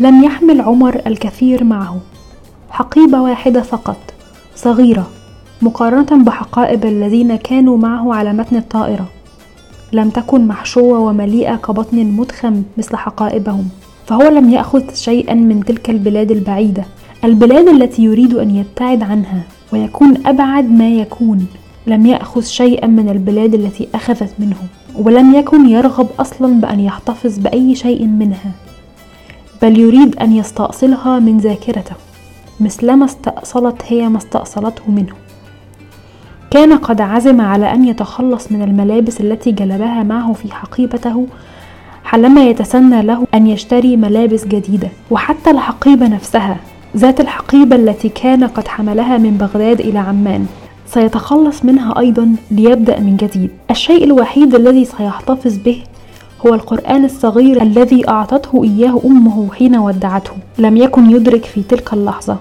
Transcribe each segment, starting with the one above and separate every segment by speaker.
Speaker 1: لم يحمل عمر الكثير معه. حقيبة واحدة فقط صغيرة مقارنة بحقائب الذين كانوا معه على متن الطائرة. لم تكن محشوة ومليئة كبطن مدخم مثل حقائبهم فهو لم يأخذ شيئا من تلك البلاد البعيدة. البلاد التي يريد أن يبتعد عنها ويكون أبعد ما يكون لم يأخذ شيئا من البلاد التي أخذت منه ولم يكن يرغب أصلا بأن يحتفظ بأي شيء منها. بل يريد أن يستأصلها من ذاكرته مثلما استأصلت هي ما استأصلته منه. كان قد عزم على أن يتخلص من الملابس التي جلبها معه في حقيبته حلما يتسنى له أن يشتري ملابس جديدة. وحتى الحقيبة نفسها ذات الحقيبة التي كان قد حملها من بغداد إلى عمان سيتخلص منها أيضا ليبدأ من جديد. الشيء الوحيد الذي سيحتفظ به هو القرآن الصغير الذي أعطته إياه أمه حين ودعته. لم يكن يدرك في تلك اللحظة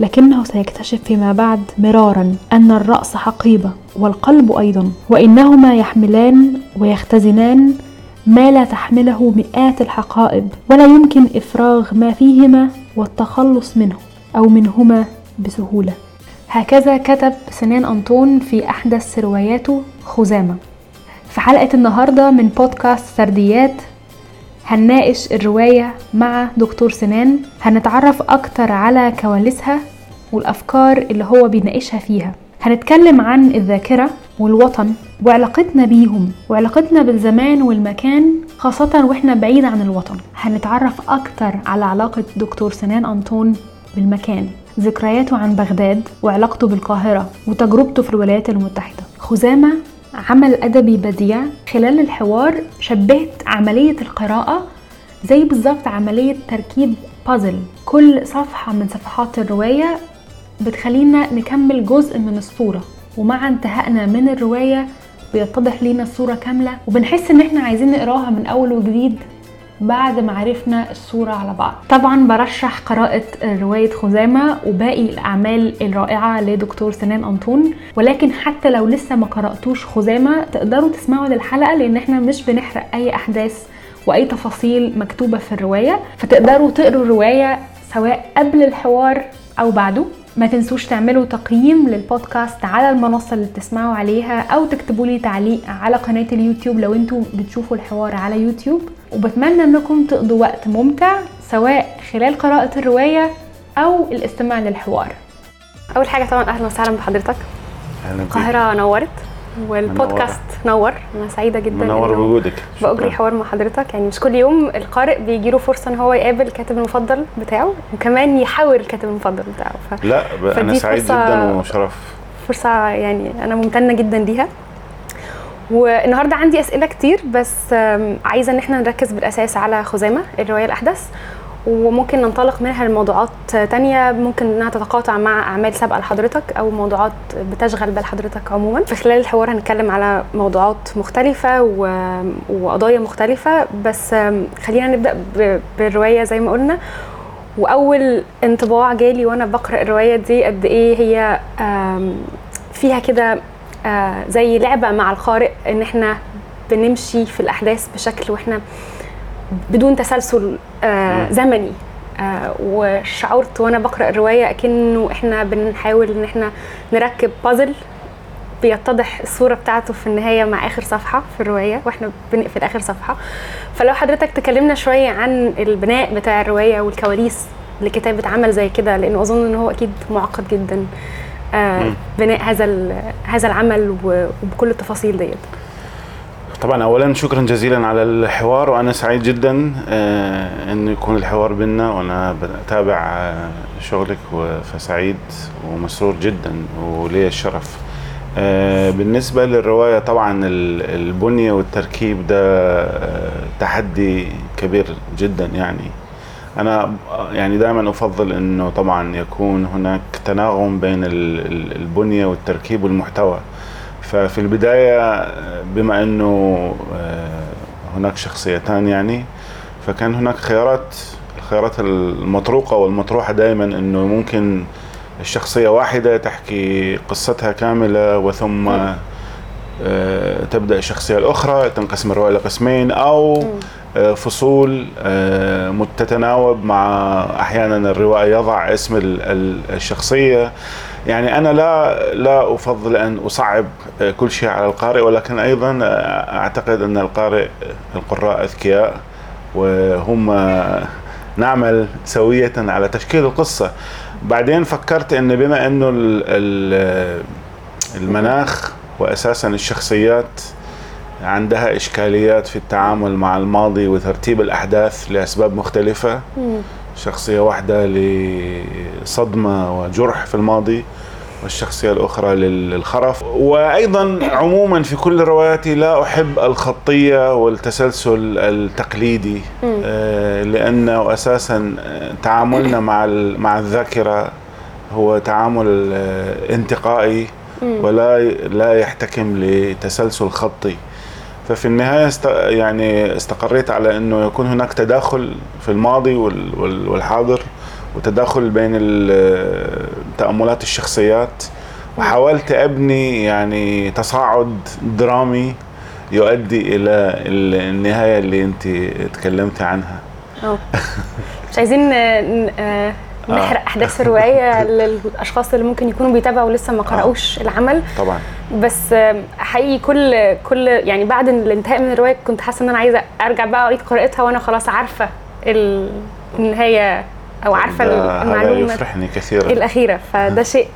Speaker 1: لكنه سيكتشف فيما بعد مرارا أن الرأس حقيبة والقلب أيضا وإنهما يحملان ويختزنان ما لا تحمله مئات الحقائب ولا يمكن إفراغ ما فيهما والتخلص منه أو منهما بسهولة. هكذا كتب سنان أنطون في أحدث رواياته خزامة. في حلقة النهاردة من بودكاست سرديات هنناقش الرواية مع دكتور سنان. هنتعرف أكتر على كواليسها والأفكار اللي هو بيناقشها فيها. هنتكلم عن الذاكرة والوطن وعلاقتنا بيهم وعلاقتنا بالزمان والمكان خاصة وإحنا بعيد عن الوطن. هنتعرف أكتر على علاقة دكتور سنان أنطون بالمكان ذكرياته عن بغداد وعلاقته بالقاهرة وتجربته في الولايات المتحدة. خزامة عمل أدبي بديع. خلال الحوار شبهت عملية القراءة زي بالظبط عملية تركيب بازل كل صفحة من صفحات الرواية بتخلينا نكمل جزء من الصورة ومع انتهائنا من الرواية بيتضح لينا الصورة كاملة. وبنحس إن إحنا عايزين نقراها من أول وجديد. بعد ما عرفنا الصورة على بعض. طبعا برشح قراءة رواية خزامة وباقي الأعمال الرائعة لدكتور سنان أنطون. ولكن حتى لو لسه ما قرأتوش خزامة تقدروا تسمعوا للحلقة لأن إحنا مش بنحرق أي أحداث وأي تفاصيل مكتوبة في الرواية. فتقدروا تقروا الرواية سواء قبل الحوار أو بعده. ما تنسوش تعملوا تقييم للبودكاست على المنصة اللي بتسمعوا عليها أو تكتبوا لي تعليق على قناة اليوتيوب لو أنتوا بتشوفوا الحوار على يوتيوب. وبتمنى إنكم تقضوا وقت ممتع سواء خلال قراءة الرواية أو الاستماع للحوار. أول حاجة طبعا أهلا وسهلا بحضرتك. القاهرة نورت. والبودكاست نور. أنا سعيدة جدا
Speaker 2: منور بوجودك.
Speaker 1: باجري حوار مع حضرتك. يعني مش كل يوم القارئ بيجي له فرصة إن هو يقابل الكاتب المفضل بتاعه وكمان يحاور الكاتب المفضل بتاعه.
Speaker 2: ف... لا أنا سعيد جدا وشرف.
Speaker 1: فرصة يعني أنا ممتنة جدا ليها. والنهاردة عندي أسئلة كتير بس عايزة إن إحنا نركز بالأساس على خزامة الرواية الأحدث. وممكن ننطلق منها لموضوعات تانية ممكن إنها تتقاطع مع أعمال سابقة لحضرتك أو موضوعات بتشغل بال حضرتك عموما. في خلال الحوار هنتكلم على موضوعات مختلفة و... وقضايا مختلفة بس خلينا نبدأ ب... بالرواية زي ما قلنا. وأول انطباع جالي وأنا بقرأ الرواية دي قد إيه هي فيها كده زي لعبة مع القارئ إن إحنا بنمشي في الأحداث بشكل وإحنا بدون تسلسل آه زمني. آه وشعرت وأنا بقرأ الرواية أكنه إحنا بنحاول إن إحنا نركب بازل بيتضح الصورة بتاعته في النهاية مع آخر صفحة في الرواية وإحنا بنقفل آخر صفحة. فلو حضرتك تكلمنا شوية عن البناء بتاع الرواية والكواليس لكتابه عمل زي كده لأنه أظن إن هو أكيد معقد جدا آه بناء هذا هذا العمل وبكل التفاصيل ديت.
Speaker 2: طبعا اولا شكرا جزيلا على الحوار وأنا سعيد جدا آه انه يكون الحوار بينا وأنا بتابع شغلك فسعيد ومسرور جدا ولي الشرف. آه بالنسبة للرواية طبعا البنية والتركيب ده تحدي كبير جدا يعني. أنا يعني دائما أفضل إنه طبعا يكون هناك تناغم بين البنية والتركيب والمحتوى. ففي البداية بما أنه هناك شخصيتان يعني فكان هناك خيارات الخيارات المطروقة والمطروحة دائما أنه ممكن الشخصية واحدة تحكي قصتها كاملة وثم تبدأ الشخصية الأخرى تنقسم الرواية لقسمين أو آه، فصول آه، تتناوب مع أحيانا الروائي يضع اسم ال- ال- الشخصية. يعني أنا لا لا أفضل أن أصعب آه، كل شيء على القارئ ولكن أيضا آه، أعتقد أن القارئ القراء أذكياء وهم آه، نعمل سوية على تشكيل القصة. بعدين فكرت إن بما ال- المناخ واساسا الشخصيات عندها إشكاليات في التعامل مع الماضي وترتيب الأحداث لأسباب مختلفة
Speaker 1: مم.
Speaker 2: شخصية واحدة لصدمة وجرح في الماضي والشخصية الأخرى لل- للخرف وأيضا عموما في كل رواياتي لا أحب الخطية والتسلسل التقليدي. آه، لأنه أساسا آه، تعاملنا مع مع الذاكرة هو تعامل آه، انتقائي. ولا لا يحتكم لتسلسل خطي ففي النهاية است يعني استقريت على إنه يكون هناك تداخل في الماضي وال- وال- والحاضر وتداخل بين تأملات الشخصيات. وحاولت أبني يعني تصاعد درامي يؤدي إلى ال- النهاية اللي انت تكلمتي عنها.
Speaker 1: آه مش عايزين آه، نحرق أحداث الرواية للأشخاص اللي ممكن يكونوا بيتابعوا لسه ما قرأوش العمل.
Speaker 2: طبعا.
Speaker 1: بس حقيقي كل كل يعني بعد الانتهاء من الرواية كنت حاسة إن أنا عايزة أرجع بقى أعيد قراءتها وأنا خلاص عارفة ال- النهاية
Speaker 2: أو عارفة
Speaker 1: المعلومة
Speaker 2: يفرحني كثيرا.
Speaker 1: الأخيرة. فده شيء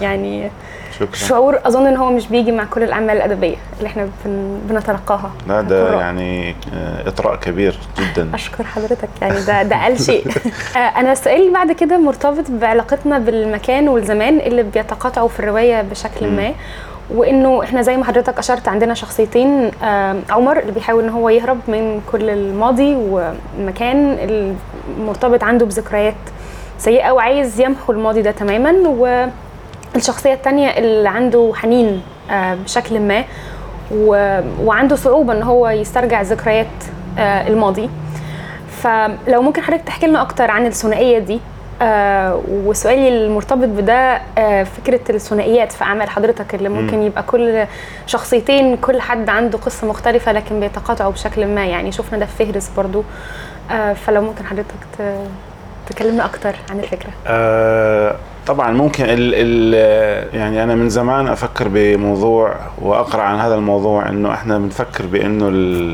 Speaker 1: يعني
Speaker 2: شكرا.
Speaker 1: شعور أظن إن هو مش بيجي مع كل الأعمال الأدبية اللي إحنا بن بنتلقاها.
Speaker 2: لا ده. يعني آه، إطراء كبير جدا.
Speaker 1: أشكر حضرتك. يعني ده ده أقل شيء. آه، أنا السؤال اللي بعد كده مرتبط بعلاقتنا بالمكان والزمان اللي بيتقاطعوا في الرواية بشكل
Speaker 2: مم.
Speaker 1: ما. وإنه إحنا زي ما حضرتك أشرت عندنا شخصيتين عمر اللي بيحاول إن هو يهرب من كل الماضي والمكان المرتبط عنده بذكريات سيئة وعايز يمحو الماضي ده تماما والشخصية الثانية اللي عنده حنين آه، بشكل ما. وعنده صعوبة إن هو يسترجع ذكريات آه، الماضي فلو ممكن حضرتك تحكي لنا أكتر عن الثنائية دي آه وسؤالي المرتبط بده آه فكرة الثنائيات في أعمال حضرتك اللي ممكن
Speaker 2: مم.
Speaker 1: يبقى كل شخصيتين كل حد عنده قصة مختلفة لكن بيتقاطعوا بشكل ما يعني شفنا ده في فهرس برضو آه فلو ممكن حضرتك تكلمنا أكتر عن الفكرة
Speaker 2: آه، طبعا ممكن ال ال يعني أنا من زمان أفكر بموضوع وأقرأ عن هذا الموضوع إنه إحنا بنفكر بإنه ال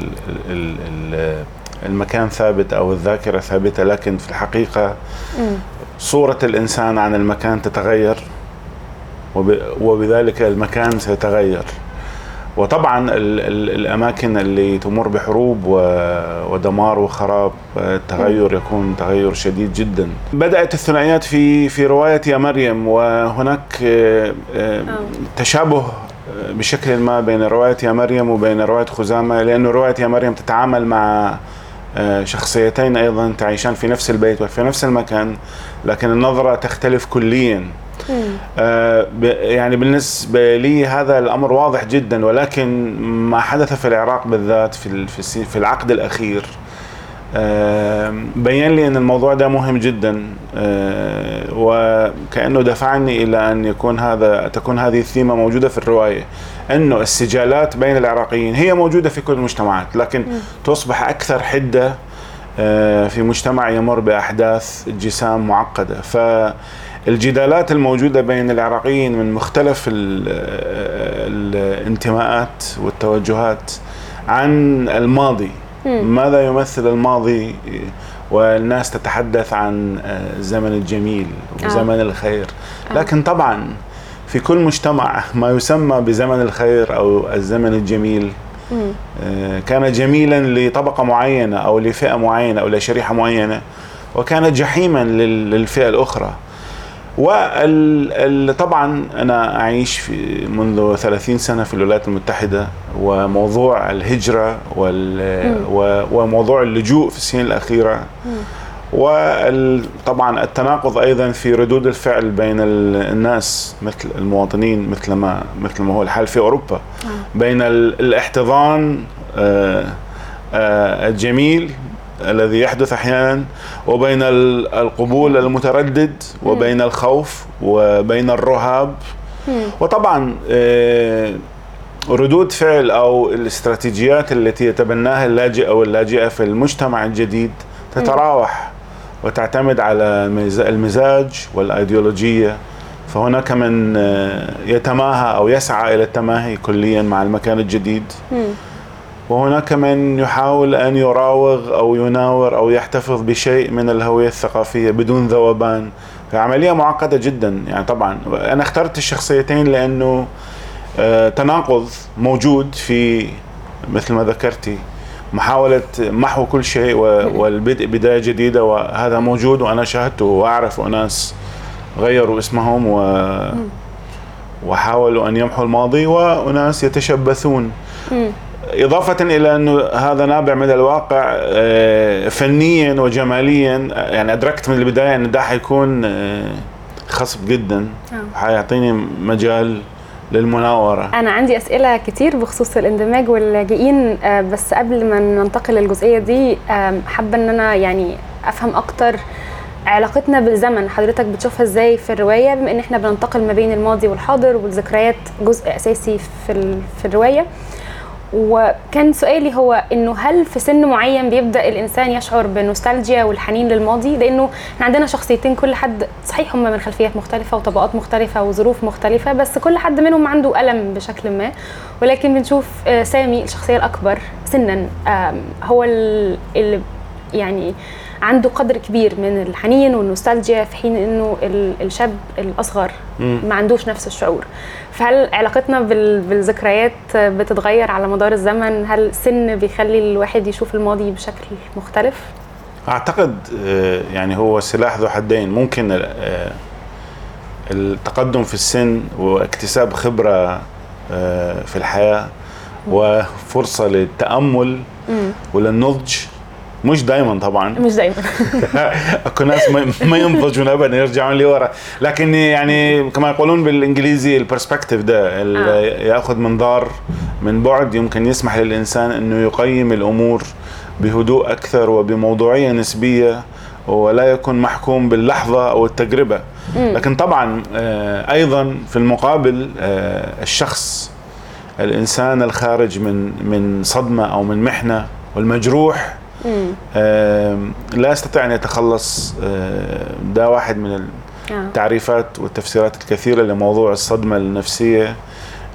Speaker 2: ال ال المكان ثابت أو الذاكرة ثابتة لكن في
Speaker 1: الحقيقة.
Speaker 2: صورة الإنسان عن المكان تتغير وب وبذلك المكان سيتغير. وطبعا ال ال الأماكن اللي تمر بحروب ودمار وخراب آه، التغير يكون تغير شديد جدا. بدأت الثنائيات في في رواية يا مريم وهناك آه، آه، تشابه بشكل ما بين رواية يا مريم وبين رواية خزامة لأنه رواية يا مريم تتعامل مع شخصيتين أيضا تعيشان في نفس البيت وفي نفس المكان لكن النظرة تختلف كليا. آه، يعني بالنسبة لي هذا الأمر واضح جدا ولكن ما حدث في العراق بالذات في في العقد الأخير. آه، بين لي أن الموضوع ده مهم جدا. آه، وكأنه دفعني إلى أن يكون هذا تكون هذه الثيمة موجودة في الرواية. أنه السجالات بين العراقيين هي موجودة في كل المجتمعات لكن تصبح أكثر حدة آه، في مجتمع يمر بأحداث جسام معقدة. فالجدالات الموجودة بين العراقيين من مختلف ال- الانتماءات والتوجهات عن الماضي. ماذا يمثل الماضي؟ والناس تتحدث عن آه، الزمن الجميل وزمن الخير. لكن طبعا في كل مجتمع ما يسمى بزمن الخير أو الزمن الجميل. آه، كان جميلا لطبقة معينة أو لفئة معينة أو لشريحة معينة وكان جحيما لل- للفئة الأخرى. وطبعا أنا أعيش في منذ 30 سنة في الولايات المتحدة وموضوع الهجرة وال وموضوع اللجوء في السنين الأخيرة. وطبعا التناقض أيضا في ردود الفعل بين ال- الناس مثل المواطنين مثل ما مثل ما هو الحال في أوروبا. بين ال- الاحتضان آه، آه، الجميل الذي يحدث أحيانا وبين ال- القبول المتردد وبين الخوف وبين الرهاب. وطبعا آه، ردود فعل أو الاستراتيجيات التي يتبناها اللاجئ أو اللاجئة في المجتمع الجديد تتراوح. وتعتمد على المز- المزاج والأيديولوجية. فهناك من آه، يتماهى أو يسعى إلى التماهي كليا مع المكان الجديد. وهناك من يحاول أن يراوغ أو يناور أو يحتفظ بشيء من الهوية الثقافية بدون ذوبان. فعملية معقدة جدا. يعني طبعا أنا اخترت الشخصيتين لأنه آه، تناقض موجود في مثل ما ذكرتي. محاولة محو كل شيء والبدء بداية جديدة وهذا موجود وأنا شاهدته وأعرف أناس غيروا اسمهم و وحاولوا أن يمحوا الماضي وأناس يتشبثون. إضافة إلى أنه هذا نابع من الواقع آه، فنيا وجماليا يعني أدركت من البداية أن ده حيكون آه، خصب جدا
Speaker 1: آه.
Speaker 2: حيعطيني مجال للمناورة.
Speaker 1: أنا عندي أسئلة كتير بخصوص الاندماج واللاجئين آه، بس قبل ما ننتقل للجزئية دي آم، حابة إن أنا يعني أفهم أكتر علاقتنا بالزمن. حضرتك بتشوفها إزاي في الرواية؟ بما إن إحنا بننتقل ما بين الماضي والحاضر والذكريات جزء أساسي في في الرواية. وكان سؤالي هو إنه هل في سن معين بيبدأ الإنسان يشعر بنوستالجيا والحنين للماضي؟ لأنه إحنا عندنا شخصيتين كل حد صحيح هم من خلفيات مختلفة وطبقات مختلفة وظروف مختلفة بس كل حد منهم عنده ألم بشكل ما. ولكن بنشوف آه، سامي الشخصية الأكبر سنا هو ال- اللي يعني عنده قدر كبير من الحنين والنوستالجيا في حين إنه ال- الشاب
Speaker 2: الأصغر.
Speaker 1: ما عندوش نفس الشعور. فهل علاقتنا بال- بالذكريات بتتغير على مدار الزمن؟ هل السن بيخلي الواحد يشوف الماضي بشكل مختلف؟
Speaker 2: أعتقد آه، يعني هو سلاح ذو حدين. ممكن آه، التقدم في السن واكتساب خبرة آه، في الحياة وفرصة للتأمل
Speaker 1: مم.
Speaker 2: وللنضج. مش دائما طبعا.
Speaker 1: مش دايما.
Speaker 2: أكو ناس ما- ينضجون ابدا يرجعون لورا. لكن يعني كما يقولون بالإنجليزي البرسبكتيف ده ال-
Speaker 1: آه.
Speaker 2: يأخذ منظار من بعد يمكن يسمح للإنسان إنه يقيم الأمور بهدوء أكثر وبموضوعية نسبية ولا يكون محكوم باللحظة أو التجربة. لكن طبعا آه، أيضا في المقابل آه، الشخص الإنسان الخارج من من صدمة أو من محنة والمجروح لا يستطيع أن يتخلص ده واحد من
Speaker 1: آه.
Speaker 2: التعريفات والتفسيرات الكثيرة لموضوع الصدمة النفسية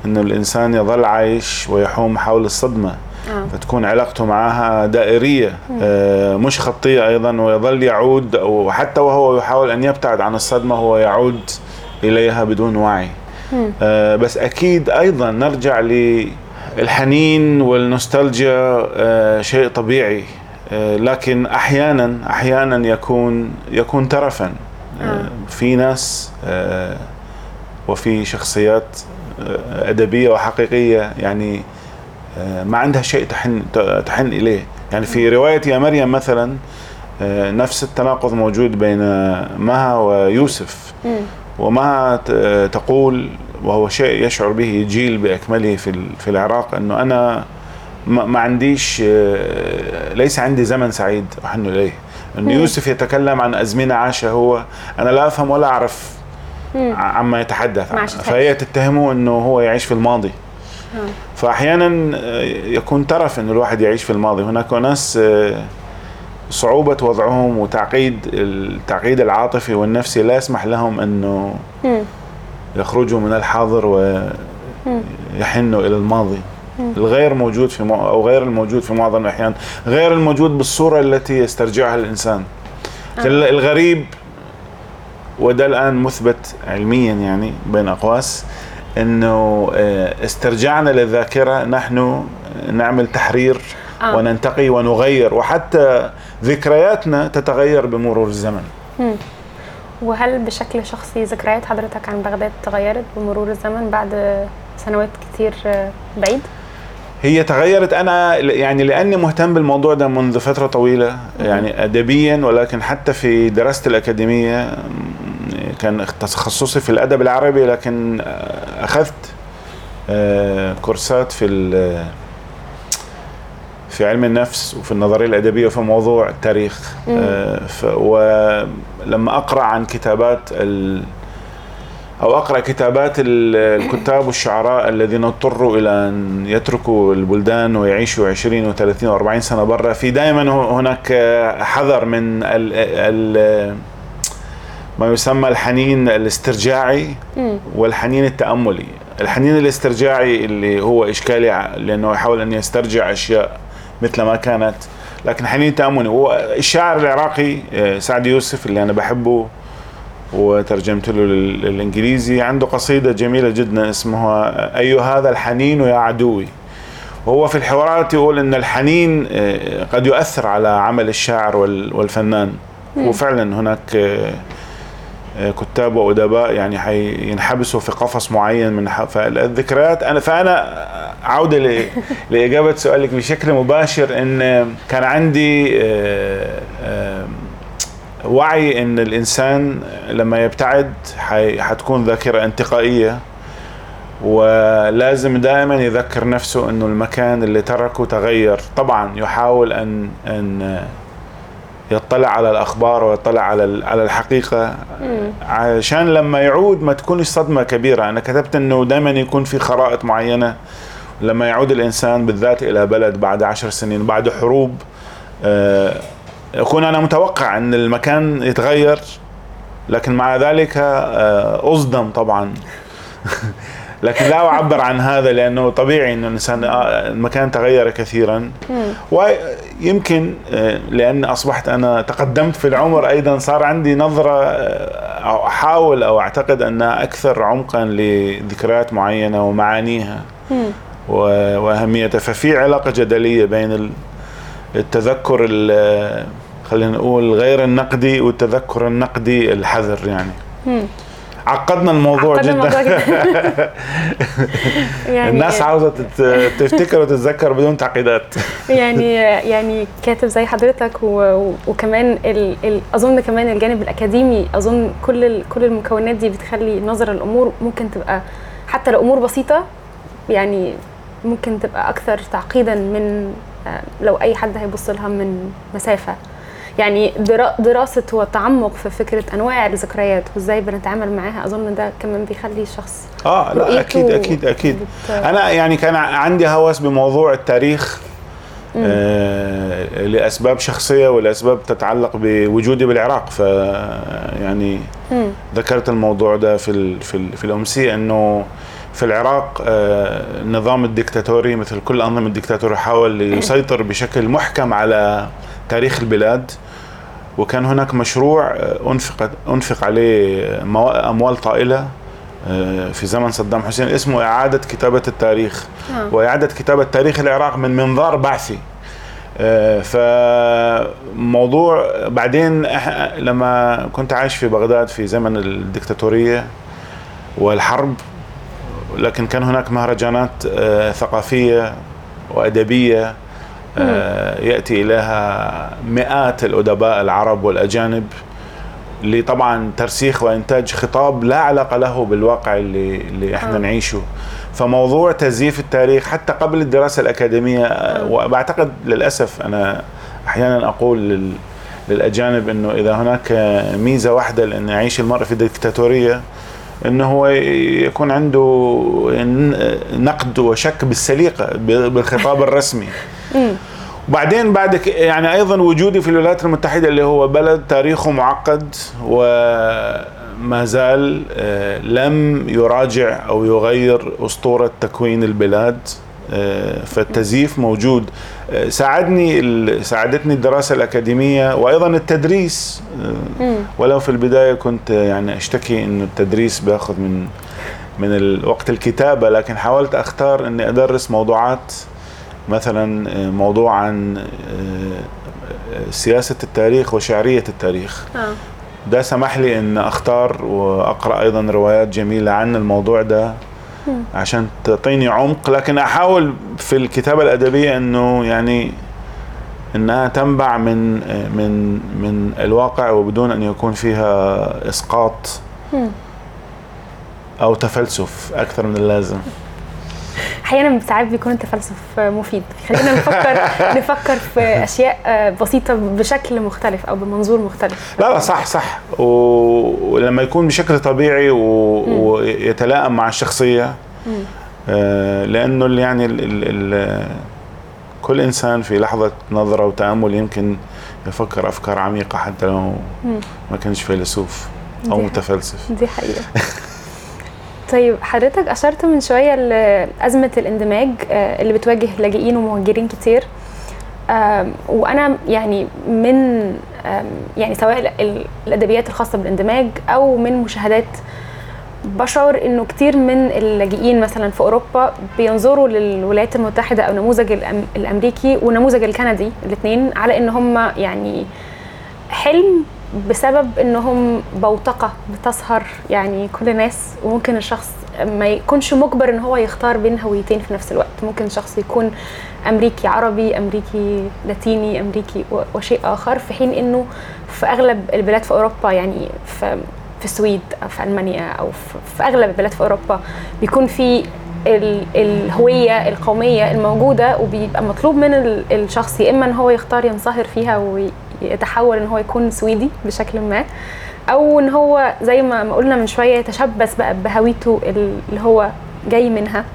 Speaker 2: إنه الإنسان يظل عايش ويحوم حول الصدمة.
Speaker 1: آه.
Speaker 2: فتكون علاقته معها دائرية آه، مش خطية أيضا ويظل يعود أو حتى وهو يحاول أن يبتعد عن الصدمة هو يعود إليها بدون وعي. بس أكيد أيضا نرجع للحنين والنوستالجيا شيء طبيعي. لكن أحيانا أحيانا يكون يكون ترفا. آه،
Speaker 1: آه.
Speaker 2: في ناس آه، وفي شخصيات آه، أدبية وحقيقية يعني آه، ما عندها شيء تحن تحن إليه. يعني في رواية يا مريم مثلا آه، نفس التناقض موجود بين مها ويوسف. ت- تقول وهو شيء يشعر به جيل بأكمله في في العراق أنه أنا ما عنديش آه، ليس عندي زمن سعيد أحن إليه إنه
Speaker 1: مم.
Speaker 2: يوسف يتكلم عن أزمنة عاشها هو أنا لا أفهم ولا. ع- عما يتحدث عنه. فهي تتهمه إنه هو يعيش في الماضي
Speaker 1: آه.
Speaker 2: فاحيانا آه، يكون ترف إنه الواحد يعيش في الماضي هناك ناس صعوبة وضعهم وتعقيد التعقيد العاطفي والنفسي لا يسمح لهم إنه
Speaker 1: مم.
Speaker 2: يخرجوا من الحاضر ويحنوا إلى الماضي الغير موجود في مع... أو غير الموجود في معظم الأحيان غير الموجود بالصورة التي يسترجعها الإنسان
Speaker 1: آه.
Speaker 2: الغريب وده الآن مثبت علميا يعني بين أقواس إنه آه، استرجاعنا للذاكرة نحن نعمل تحرير
Speaker 1: آه.
Speaker 2: وننتقي ونغير وحتى ذكرياتنا تتغير بمرور الزمن
Speaker 1: مم. وهل بشكل شخصي ذكريات حضرتك عن بغداد تغيرت بمرور الزمن بعد سنوات كتير آه، بعيد؟
Speaker 2: هي تغيرت أنا يعني لأني مهتم بالموضوع ده منذ فترة طويلة يعني ادبيا ولكن حتى في دراستي الأكاديمية كان تخصصي في الأدب العربي لكن أخذت آه، كورسات في في علم النفس وفي النظرية الأدبية وفي موضوع التاريخ. آه، ولما أقرأ عن كتابات ال أو أقرأ كتابات ال- الكتاب والشعراء الذين اضطروا إلى أن يتركوا البلدان ويعيشوا 20 و30 و40 سنة برا. في دائما هناك حذر من ال ال ما يسمى الحنين الاسترجاعي. والحنين التأملي. الحنين الاسترجاعي اللي هو إشكالي ع- لأنه يحاول أن يسترجع أشياء مثل ما كانت. لكن حنين التأملي هو الشاعر العراقي آه، سعد يوسف اللي أنا بحبه. وترجمت له لل- للإنجليزي. عنده قصيدة جميلة جدا اسمها أي هذا الحنين يا عدوي. وهو في الحوارات يقول إن الحنين آه، قد يؤثر على عمل الشاعر وال- والفنان. وفعلا هناك آه، آه، كتاب وأدباء يعني حينحبسوا في قفص معين من فالذكريات أنا فأنا عودة لإجابة سؤالك بشكل مباشر إن كان عندي وعي إن الإنسان لما يبتعد حتكون ذاكرة انتقائية ولازم دائما يذكر نفسه إنه المكان اللي تركه تغير. طبعا يحاول ان أن يطلع على الأخبار ويطلع على على الحقيقة. عشان لما يعود ما تكونش صدمة كبيرة. أنا كتبت إنه دائما يكون في خرائط معينة لما يعود الإنسان بالذات إلى بلد بعد عشر سنين بعد حروب يكون أنا متوقع إن المكان يتغير لكن مع ذلك آه، أصدم طبعا. لكن لا أعبر عن هذا لأنه طبيعي انه الإنسان آه، المكان تغير كثيرا. ويمكن آه، لأن أصبحت أنا تقدمت في العمر أيضا صار عندي نظرة أو أحاول أو أعتقد انها أكثر عمقا لذكريات معينة ومعانيها. وأهميتها. ففي علاقة جدلية بين ال- التذكر ال- خلينا نقول غير النقدي والتذكر النقدي الحذر يعني
Speaker 1: مم.
Speaker 2: عقدنا الموضوع
Speaker 1: عقدنا
Speaker 2: جدا
Speaker 1: الموضوع جدا. يعني
Speaker 2: الناس عاوزة تفتكر وتتذكر بدون تعقيدات
Speaker 1: يعني يعني كاتب زي حضرتك وكمان ال... ال... أظن كمان الجانب الأكاديمي أظن كل. كل المكونات دي بتخلي نظره الأمور ممكن تبقى حتى لو أمور بسيطة يعني ممكن تبقى أكثر تعقيدا من آه، لو أي حد هيبص لها من مسافة يعني درا- دراسة والتعمق في فكرة أنواع الذكريات وإزاي بنتعامل معاها أظن ده كمان بيخلي الشخص
Speaker 2: آه لا أكيد أكيد أكيد.
Speaker 1: بت-
Speaker 2: أنا يعني كان عندي هوس بموضوع التاريخ آه لأسباب شخصية ولأسباب تتعلق بوجودي بالعراق. ف يعني
Speaker 1: مم.
Speaker 2: ذكرت الموضوع ده في ال في ال في الامسيه إنه في العراق آه، النظام الدكتاتوري مثل كل أنظمة الدكتاتوريه حاول يسيطر بشكل محكم على تاريخ البلاد وكان هناك مشروع آه، أنفق أنفق عليه مو- أموال طائلة آه، في زمن صدام حسين اسمه إعادة كتابة التاريخ
Speaker 1: آه.
Speaker 2: وإعادة كتابة تاريخ العراق من منظار بعثي آه، فموضوع بعدين لما كنت عايش في بغداد في زمن الدكتاتورية والحرب لكن كان هناك مهرجانات آه، ثقافية وأدبية آه، يأتي إليها مئات الأدباء العرب والأجانب لطبعا ترسيخ وإنتاج خطاب لا علاقة له بالواقع اللي اللي إحنا
Speaker 1: آه.
Speaker 2: نعيشه فموضوع تزييف التاريخ حتى قبل الدراسة الأكاديمية آه، وبعتقد للأسف أنا أحيانا أقول لل للأجانب إنه إذا هناك ميزة واحدة لأن يعيش المرء في ديكتاتورية إنه هو يكون عنده نقد وشك بالسليقة بالخطاب الرسمي. وبعدين بعد يعني أيضا وجودي في الولايات المتحدة اللي هو بلد تاريخه معقد وما زال آه، لم يراجع أو يغير أسطورة تكوين البلاد آه، فالتزييف موجود. آه، ساعدني ساعدتني الدراسة الأكاديمية وأيضا التدريس. ولو في البداية كنت يعني أشتكي انه التدريس بياخذ من من وقت الكتابة لكن حاولت أختار إني أدرس موضوعات مثلا آه، موضوع عن آه، آه، سياسة التاريخ وشعرية التاريخ
Speaker 1: آه.
Speaker 2: ده سمح لي إن أختار وأقرأ أيضا روايات جميلة عن الموضوع ده عشان تعطيني عمق لكن أحاول في الكتابة الأدبية إنه يعني إنها تنبع من من من الواقع وبدون أن يكون فيها
Speaker 1: إسقاط.
Speaker 2: أو تفلسف أكثر من اللازم
Speaker 1: أحيانا ساعات بيكون التفلسف مفيد. خلينا نفكر نفكر في أشياء بسيطة بشكل مختلف أو بمنظور مختلف.
Speaker 2: لا لا صح صح. ولما يكون بشكل طبيعي و... يتلائم مع الشخصية آه، لأنه يعني ال ال ال كل إنسان في لحظة نظرة وتأمل يمكن يفكر أفكار عميقة حتى لو. ما كانش فيلسوف أو
Speaker 1: دي
Speaker 2: متفلسف.
Speaker 1: دي حقيقة. طيب حضرتك أشرت من شوية لأزمة الاندماج آه، اللي بتواجه لاجئين ومهاجرين كتير. آم، وأنا يعني من يعني سواء ال- ال- الأدبيات الخاصة بالاندماج أو من مشاهدات بشعر إنه كتير من اللاجئين مثلا في أوروبا بينظروا للولايات المتحدة أو نموذج الأمريكي ونموذج الكندي الاثنين على إن هم يعني حلم بسبب إنهم بوتقة بتسهر يعني كل الناس وممكن الشخص ما يكونش مجبر إن هو يختار بين هويتين في نفس الوقت. ممكن شخص يكون أمريكي عربي أمريكي لاتيني أمريكي وشيء آخر في حين إنه في أغلب البلاد في أوروبا يعني في في السويد أو في ألمانيا أو في, أغلب البلاد في أوروبا بيكون في ال- الهوية القومية الموجودة وبيبقى مطلوب من ال- الشخص يا إما إن هو يختار ينصهر فيها ويتحول إن هو يكون سويدي بشكل ما أو إن هو زي ما قلنا من شوية يتشبث بقى بهويته ال- اللي هو جاي منها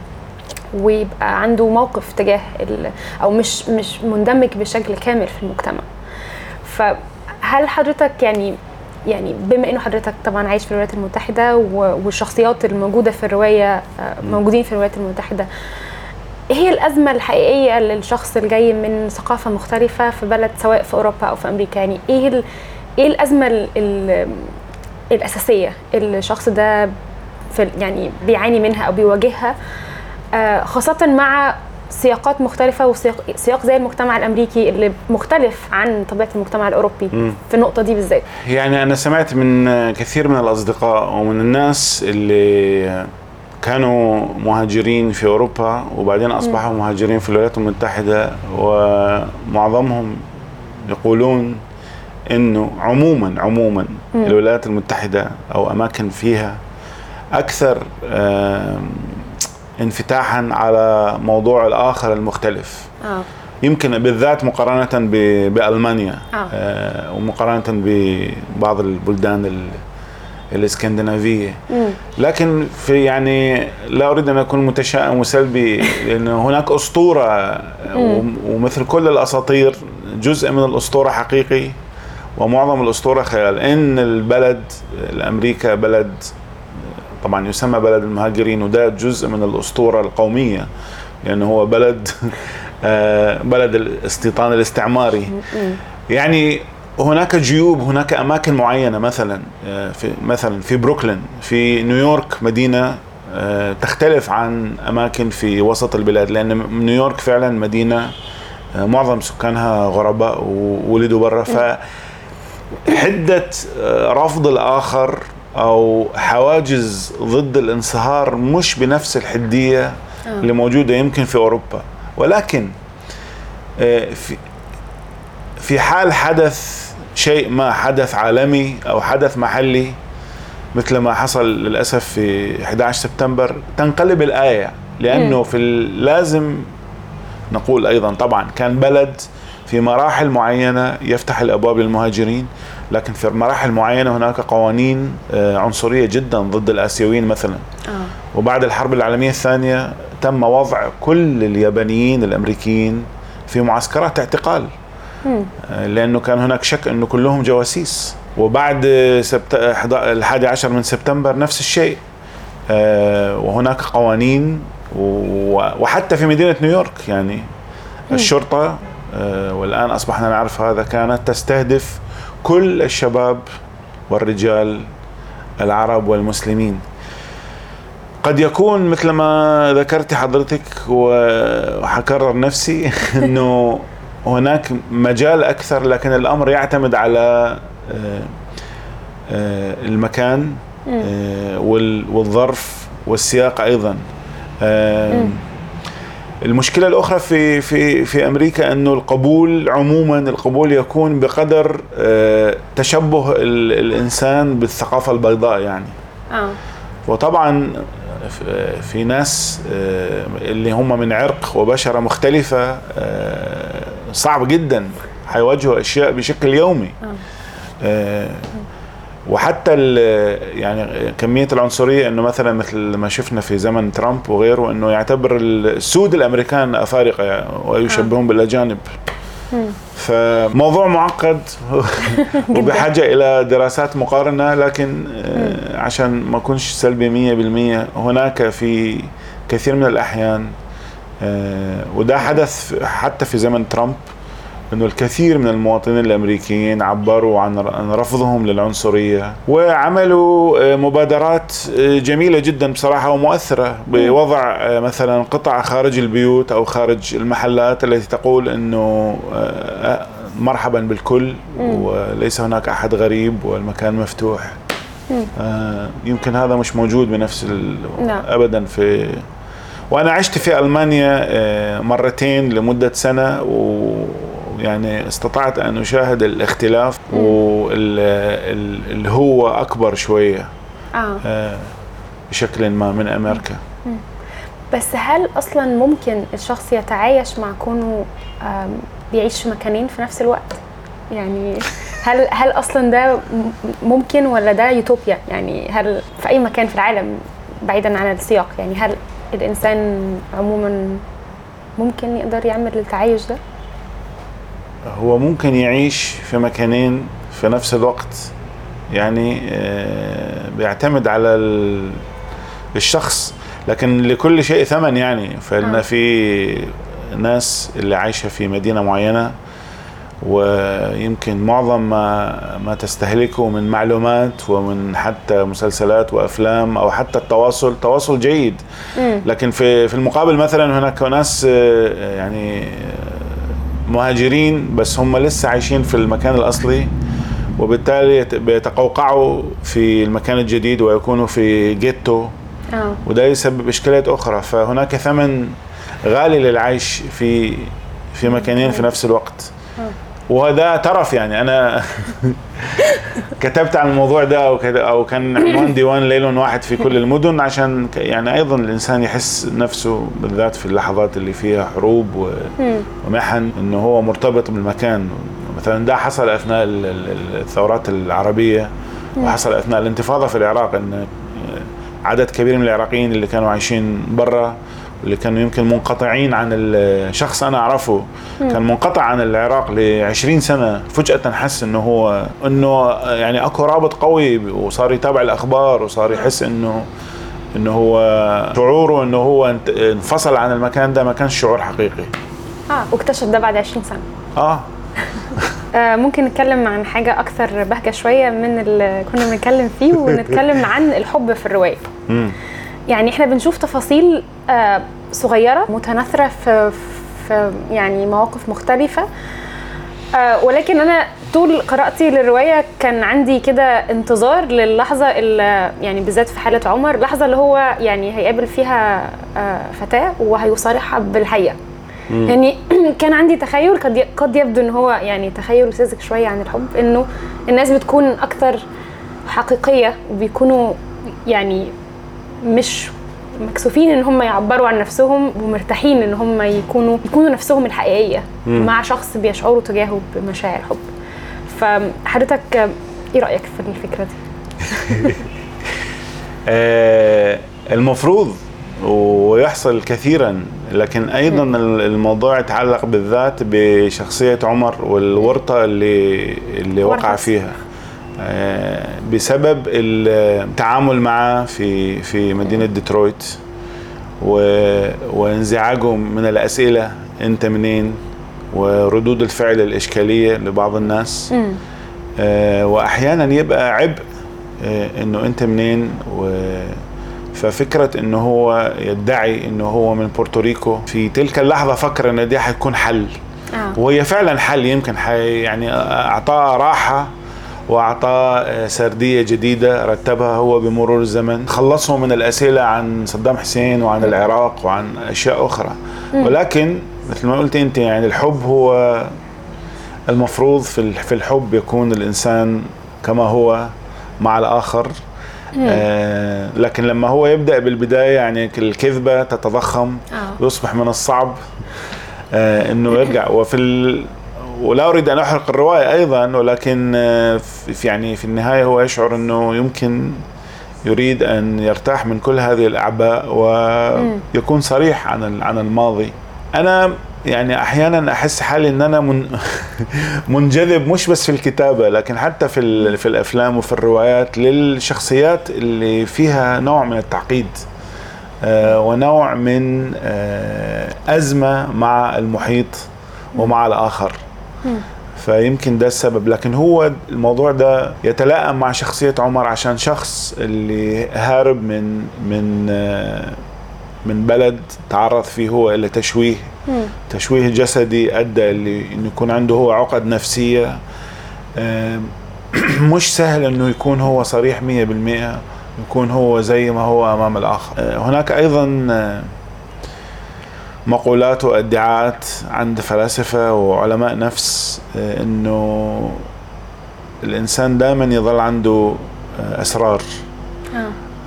Speaker 1: ويبقى عنده موقف تجاه أو مش مش مندمج بشكل كامل في المجتمع. فهل حضرتك يعني يعني بما إنه حضرتك طبعا عايش في الولايات المتحدة والشخصيات الموجودة في الرواية آه، موجودين في الولايات المتحدة هي الأزمة الحقيقية للشخص الجاي من ثقافة مختلفة في بلد سواء في أوروبا أو في أمريكا. يعني إيه إيه الأزمة ال ال الأساسية اللي الشخص ده في يعني بيعاني منها أو بيواجهها؟ آه، خاصة مع سياقات مختلفة وسياق سياق زي المجتمع الأمريكي اللي مختلف عن طبيعة المجتمع الأوروبي
Speaker 2: مم.
Speaker 1: في النقطة دي بالذات.
Speaker 2: يعني أنا سمعت من كثير من الأصدقاء ومن الناس اللي كانوا مهاجرين في أوروبا وبعدين أصبحوا مهاجرين في الولايات المتحدة ومعظمهم يقولون إنه عموما عموما. الولايات المتحدة أو أماكن فيها أكثر انفتاحا على موضوع الآخر المختلف
Speaker 1: آه
Speaker 2: يمكن بالذات مقارنة بألمانيا
Speaker 1: آه.
Speaker 2: آه، ومقارنة ببعض البلدان ال-
Speaker 1: الإسكندنافية.
Speaker 2: لكن في يعني لا أريد أن أكون متشائم وسلبي لأن هناك أسطورة وم- ومثل كل الأساطير جزء من الأسطورة حقيقي ومعظم الأسطورة خيال إن البلد الأمريكا بلد طبعا يسمى بلد المهاجرين وده جزء من الأسطورة القومية لأنه هو بلد آه، بلد الاستيطان الاستعماري. يعني هناك جيوب هناك أماكن معينة مثلا آه، في مثلا في بروكلين في نيويورك مدينة آه، تختلف عن أماكن في وسط البلاد لأن نيويورك فعلا مدينة آه، معظم سكانها غرباء وولدوا برا. ف حده رفض الآخر أو حواجز ضد الانصهار مش بنفس
Speaker 1: الحدية.
Speaker 2: اللي موجودة يمكن في أوروبا. ولكن في في حال حدث شيء ما حدث عالمي أو حدث محلي مثل ما حصل للأسف في 11 سبتمبر تنقلب الآية
Speaker 1: لأنه.
Speaker 2: في لازم نقول أيضا طبعا كان بلد في مراحل معينة يفتح الأبواب للمهاجرين لكن في مراحل معينة هناك قوانين آه، عنصرية جدا ضد الآسيويين مثلا.
Speaker 1: آه.
Speaker 2: وبعد الحرب العالمية الثانية تم وضع كل اليابانيين الأمريكيين في معسكرات اعتقال. آه، لأنه كان هناك شك أنه كلهم جواسيس. وبعد سبت... الحادي عشر من سبتمبر نفس الشيء. آه، وهناك قوانين و... وحتى في مدينة نيويورك يعني. الشرطة آه، والآن أصبحنا نعرف هذا كانت تستهدف كل الشباب والرجال العرب والمسلمين. قد يكون مثل ما ذكرت حضرتك وحكرر نفسي إنه هناك مجال أكثر لكن الأمر يعتمد على آه، آه، المكان. آه، وال- والظرف والسياق أيضا آه،. المشكلة الأخرى في في في أمريكا أنه القبول عموما القبول يكون بقدر آه، تشبه ال- الإنسان بالثقافة البيضاء يعني
Speaker 1: آه
Speaker 2: وطبعا في ناس آه، اللي هم من عرق وبشرة مختلفة آه، صعب جدا حيواجهوا أشياء بشكل يومي.
Speaker 1: آه.
Speaker 2: آه، وحتى ال- يعني كمية العنصرية إنه مثلا مثل ما شفنا في زمن ترامب وغيره إنه يعتبر السود الأمريكان أفارقة ويشبهون بالأجانب. فموضوع معقد وبحاجة إلى دراسات مقارنة لكن آه، عشان ما أكونش سلبي 100% هناك في كثير من الأحيان آه، وده حدث حتى في زمن ترامب إنه الكثير من المواطنين الأمريكيين عبروا عن رفضهم للعنصرية وعملوا آه، مبادرات آه، جميلة جدا بصراحة ومؤثرة بوضع آه، مثلا قطع خارج البيوت أو خارج المحلات التي تقول إنه آه، مرحبا بالكل وليس هناك أحد غريب والمكان مفتوح آه، يمكن هذا مش موجود بنفس.
Speaker 1: نعم.
Speaker 2: ابدا في وأنا عشت في ألمانيا آه، مرتين لمدة سنة ويعني استطعت أن أشاهد الاختلاف واللي هو أكبر شوية
Speaker 1: آه
Speaker 2: آه، بشكل ما من أمريكا.
Speaker 1: بس هل أصلا ممكن الشخص يتعايش مع كونه بيعيش في مكانين في نفس الوقت؟ يعني هل هل أصلا ده ممكن ولا ده يوتوبيا؟ يعني هل في أي مكان في العالم بعيدا عن السياق؟ يعني هل الإنسان عموما ممكن يقدر يعمل التعايش ده؟
Speaker 2: هو ممكن يعيش في مكانين في نفس الوقت. يعني آه، بيعتمد على ال- الشخص لكن لكل شيء ثمن يعني. فإن
Speaker 1: آه.
Speaker 2: في ناس اللي عايشة في مدينة معينة ويمكن معظم ما ما تستهلكه من معلومات ومن حتى مسلسلات وأفلام أو حتى التواصل تواصل جيد. لكن في في المقابل مثلا هناك ناس آه، يعني آه، مهاجرين بس هم لسه عايشين في المكان الأصلي وبالتالي يت- بيتقوقعوا في المكان الجديد ويكونوا في جيتو
Speaker 1: آه.
Speaker 2: وده يسبب إشكاليات أخرى. فهناك ثمن غالي للعيش في في مكانين في نفس الوقت. وهذا ترف يعني. أنا كتبت عن الموضوع ده أو أو كان عنوان ديوان ليل واحد في كل المدن عشان يعني أيضا الإنسان يحس نفسه بالذات في اللحظات اللي فيها حروب. ومحن إنه هو مرتبط بالمكان. مثلا ده حصل أثناء ال- ال- الثورات العربية وحصل أثناء الانتفاضة في العراق إن عدد كبير من العراقيين اللي كانوا عايشين برا واللي كانوا يمكن منقطعين عن الشخص أنا أعرفه كان منقطع عن العراق ل 20 سنة فجأة حس إنه هو إنه يعني أكو رابط قوي وصار يتابع الأخبار وصار يحس إنه إنه هو شعوره إنه هو انفصل عن المكان ده ما كانش شعور حقيقي.
Speaker 1: آه واكتشف ده بعد 20 سنة.
Speaker 2: آه.
Speaker 1: آه ممكن نتكلم عن حاجة أكثر بهجة شوية من اللي كنا بنتكلم فيه ونتكلم عن الحب في الرواية.
Speaker 2: امم
Speaker 1: يعني إحنا بنشوف تفاصيل صغيرة متناثرة في في يعني مواقف مختلفة. آه، ولكن أنا طول قراءتي للرواية كان عندي كده انتظار للحظة اللي يعني بالذات في حالة عمر اللحظه اللي هو يعني هيقابل فيها آه، فتاة وهيصارحها بالحقيقة. يعني كان عندي تخيل قد قد يبدو إن هو يعني تخيل ساذج شوية عن الحب إنه الناس بتكون أكثر حقيقية وبيكونوا يعني مش مكسوفين إن هم يعبروا عن نفسهم ومرتاحين إن هم يكونوا يكونوا نفسهم الحقيقية
Speaker 2: مم.
Speaker 1: مع شخص بيشعروا تجاهه بمشاعر حب فحضرتك إيه رأيك في الفكرة دي
Speaker 2: آه المفروض ويحصل كثيرا لكن أيضا الموضوع يتعلق بالذات بشخصية عمر والورطة اللي اللي وقع. فيها بسبب التعامل معه في في مدينة ديترويت و- وانزعاجه من الأسئلة أنت منين؟ وردود الفعل الإشكالية لبعض الناس. آه، وأحيانا يبقى عبء آه، إنه أنت منين؟ و ففكرة إنه هو يدعي إنه هو من بورتوريكو. في تلك اللحظة فكر إن دي حتكون حل.
Speaker 1: آه.
Speaker 2: وهي فعلا حل يمكن حي يعني أعطاه راحة واعطاه آه، سردية جديدة رتبها هو بمرور الزمن. خلصه من الأسئلة عن صدام حسين وعن العراق وعن أشياء أخرى. ولكن مثل ما قلت أنت يعني الحب هو المفروض في ال- في الحب يكون الإنسان كما هو مع الآخر. آه لكن لما هو يبدأ بالبداية يعني الكذبة تتضخم
Speaker 1: آه.
Speaker 2: يصبح من الصعب آه إنه يرجع. وفي ولا أريد أن أحرق الرواية أيضا ولكن آه، في يعني في النهاية هو يشعر إنه يمكن يريد أن يرتاح من كل هذه الأعباء ويكون صريح عن عن الماضي. أنا يعني أحيانا أحس حالي إن أنا من منجذب مش بس في الكتابة لكن حتى في في الأفلام وفي الروايات للشخصيات اللي فيها نوع من التعقيد آه، ونوع من آه، أزمة مع المحيط ومع الآخر. فيمكن ده السبب. لكن هو الموضوع ده يتلائم مع شخصية عمر عشان شخص اللي هارب من من آه، من بلد تعرض فيه هو إلى تشويه. تشويه جسدي أدى اللي انه يكون عنده هو عقد نفسية مش سهل إنه يكون هو صريح 100% يكون هو زي ما هو أمام الآخر. آه، هناك أيضا آه، مقولات وادعاءات عند فلاسفة وعلماء نفس آه، إنه الإنسان دائما يظل عنده أسرار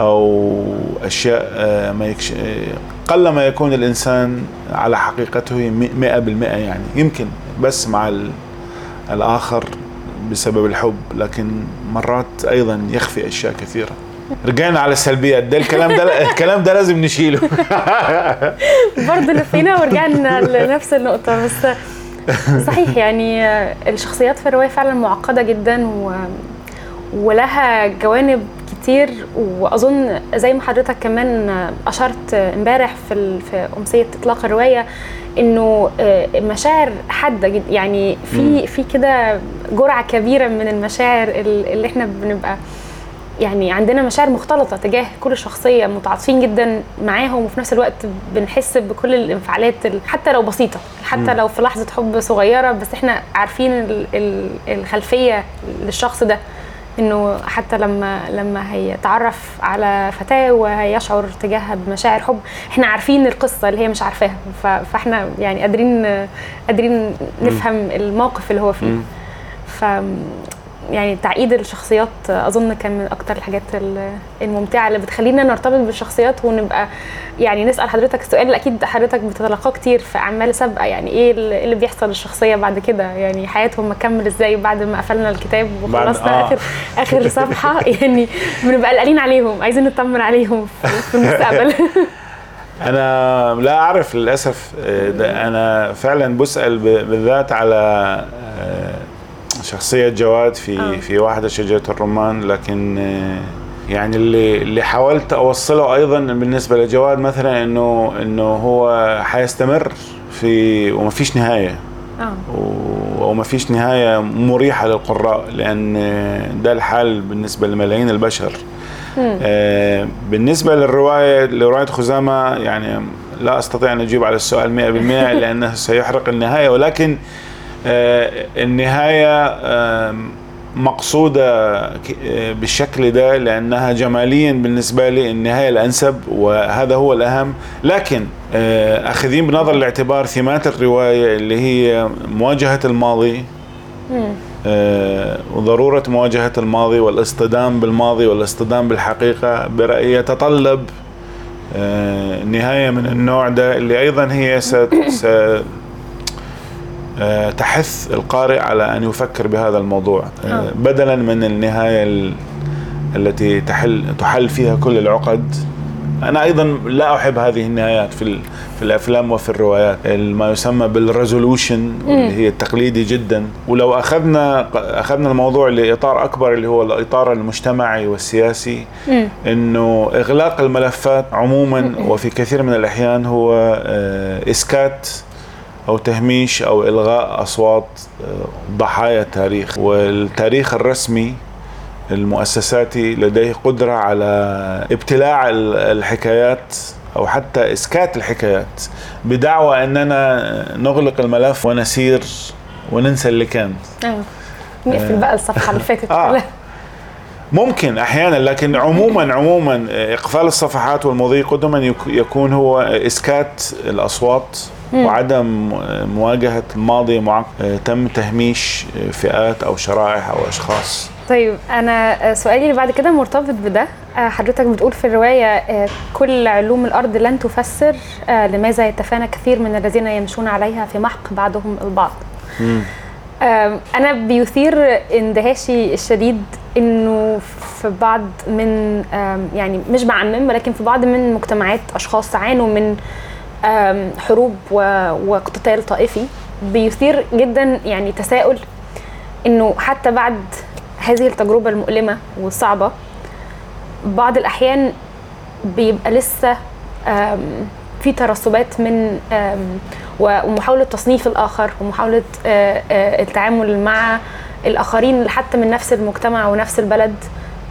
Speaker 2: أو أشياء ما يكش... قل ما يكون الإنسان على حقيقته 100% يعني يمكن بس مع الآخر بسبب الحب لكن مرات أيضا يخفي أشياء كثيرة. رجعنا على السلبيات. ده الكلام ده الكلام ده لازم نشيله.
Speaker 1: برضه لفينا ورجعنا لنفس النقطة بس صحيح يعني الشخصيات في الرواية فعلا معقدة جدا و... ولها جوانب كتير وأظن زي ما حضرتك كمان أشرت امبارح في في أمسية إطلاق الرواية إنه مشاعر حادة جدا يعني في في كده جرعة كبيرة من المشاعر اللي إحنا بنبقى يعني عندنا مشاعر مختلطة تجاه كل شخصية متعاطفين جدا معاهم وفي نفس الوقت بنحس بكل الانفعالات حتى لو بسيطة حتى لو في لحظة حب صغيرة بس إحنا عارفين الخلفية للشخص ده إنه حتى لما لما هيتعرف على فتاه وهيشعر تجاهها بمشاعر حب. إحنا عارفين القصة اللي هي مش عارفاها فإحنا يعني قادرين قادرين نفهم الموقف اللي هو فيه. ف يعني تعقيد الشخصيات أظن كان من أكتر الحاجات الممتعة اللي بتخلينا نرتبط بالشخصيات ونبقى يعني نسأل حضرتك السؤال اللي أكيد حضرتك بتتلقاه كتير في أعمال سابقة. يعني إيه اللي بيحصل للشخصية بعد كده؟ يعني حياتهم مكمل إزاي بعد ما قفلنا الكتاب وخلصنا آه. آخر اخر صفحة؟ يعني بنبقى قلقانين عليهم عايزين نطمن عليهم في المستقبل.
Speaker 2: أنا لا أعرف للأسف ده أنا فعلا بسأل بالذات على آه، شخصية جواد في آه. في واحدة شجرة الرمان لكن آه، يعني اللي اللي حاولت أوصله أيضا بالنسبة لجواد مثلا إنه إنه هو حيستمر في وما فيش نهاية آه. وما فيش نهاية مريحة للقراء لأن ده الحال بالنسبة لملايين البشر آه بالنسبة للرواية لرواية خزامة يعني لا أستطيع أن أجيب على السؤال 100% لأنه سيحرق النهاية ولكن آه، النهاية مقصودة آه، بالشكل ده لأنها جماليا بالنسبة لي النهاية الأنسب وهذا هو الأهم. لكن آه، أخذين بنظر الاعتبار ثيمات الرواية اللي هي مواجهة الماضي وضرورة مواجهة الماضي والاصطدام بالماضي والاصطدام بالحقيقة برأيي يتطلب نهاية من النوع ده اللي أيضا هي ست آه، تحث القارئ على أن يفكر بهذا الموضوع. آه، آه. بدلا من النهاية التي تحل تحل فيها كل العقد أنا أيضا لا أحب هذه النهايات في في الأفلام وفي الروايات. ما يسمى بالريزولوشن اللي هي التقليدي جدا. ولو اخذنا أخذنا الموضوع لإطار أكبر اللي هو الإطار المجتمعي والسياسي إنه إغلاق الملفات عموما وفي كثير من الأحيان هو إسكات أو تهميش أو إلغاء أصوات آه، ضحايا التاريخ. والتاريخ الرسمي المؤسساتي لديه قدرة على ابتلاع الحكايات أو حتى إسكات الحكايات بدعوى أننا نغلق الملف ونسير وننسى اللي كان.
Speaker 1: أيوه نقفل بقى الصفحة اللي فاتت آه.
Speaker 2: ممكن أحيانا لكن عموما عموما إقفال الصفحات والمضي قدما يكون هو إسكات الأصوات. وعدم مواجهة الماضي معق... تم تهميش فئات أو شرائح أو أشخاص.
Speaker 1: طيب أنا سؤالي اللي بعد كده مرتبط بده. حضرتك بتقول في الرواية كل علوم الأرض لن تفسر لماذا يتفانى كثير من الذين يمشون عليها في محق بعضهم البعض. آم، أنا بيثير اندهاشي الشديد إنه في بعض من يعني مش بعمم ولكن في بعض من مجتمعات أشخاص عانوا من حروب واقتتال طائفي. بيثير جدا يعني تساؤل إنه حتى بعد هذه التجربة المؤلمة والصعبة بعض الأحيان بيبقى لسه في ترسبات من ومحاولة تصنيف الآخر ومحاولة التعامل مع الآخرين حتى من نفس المجتمع ونفس البلد.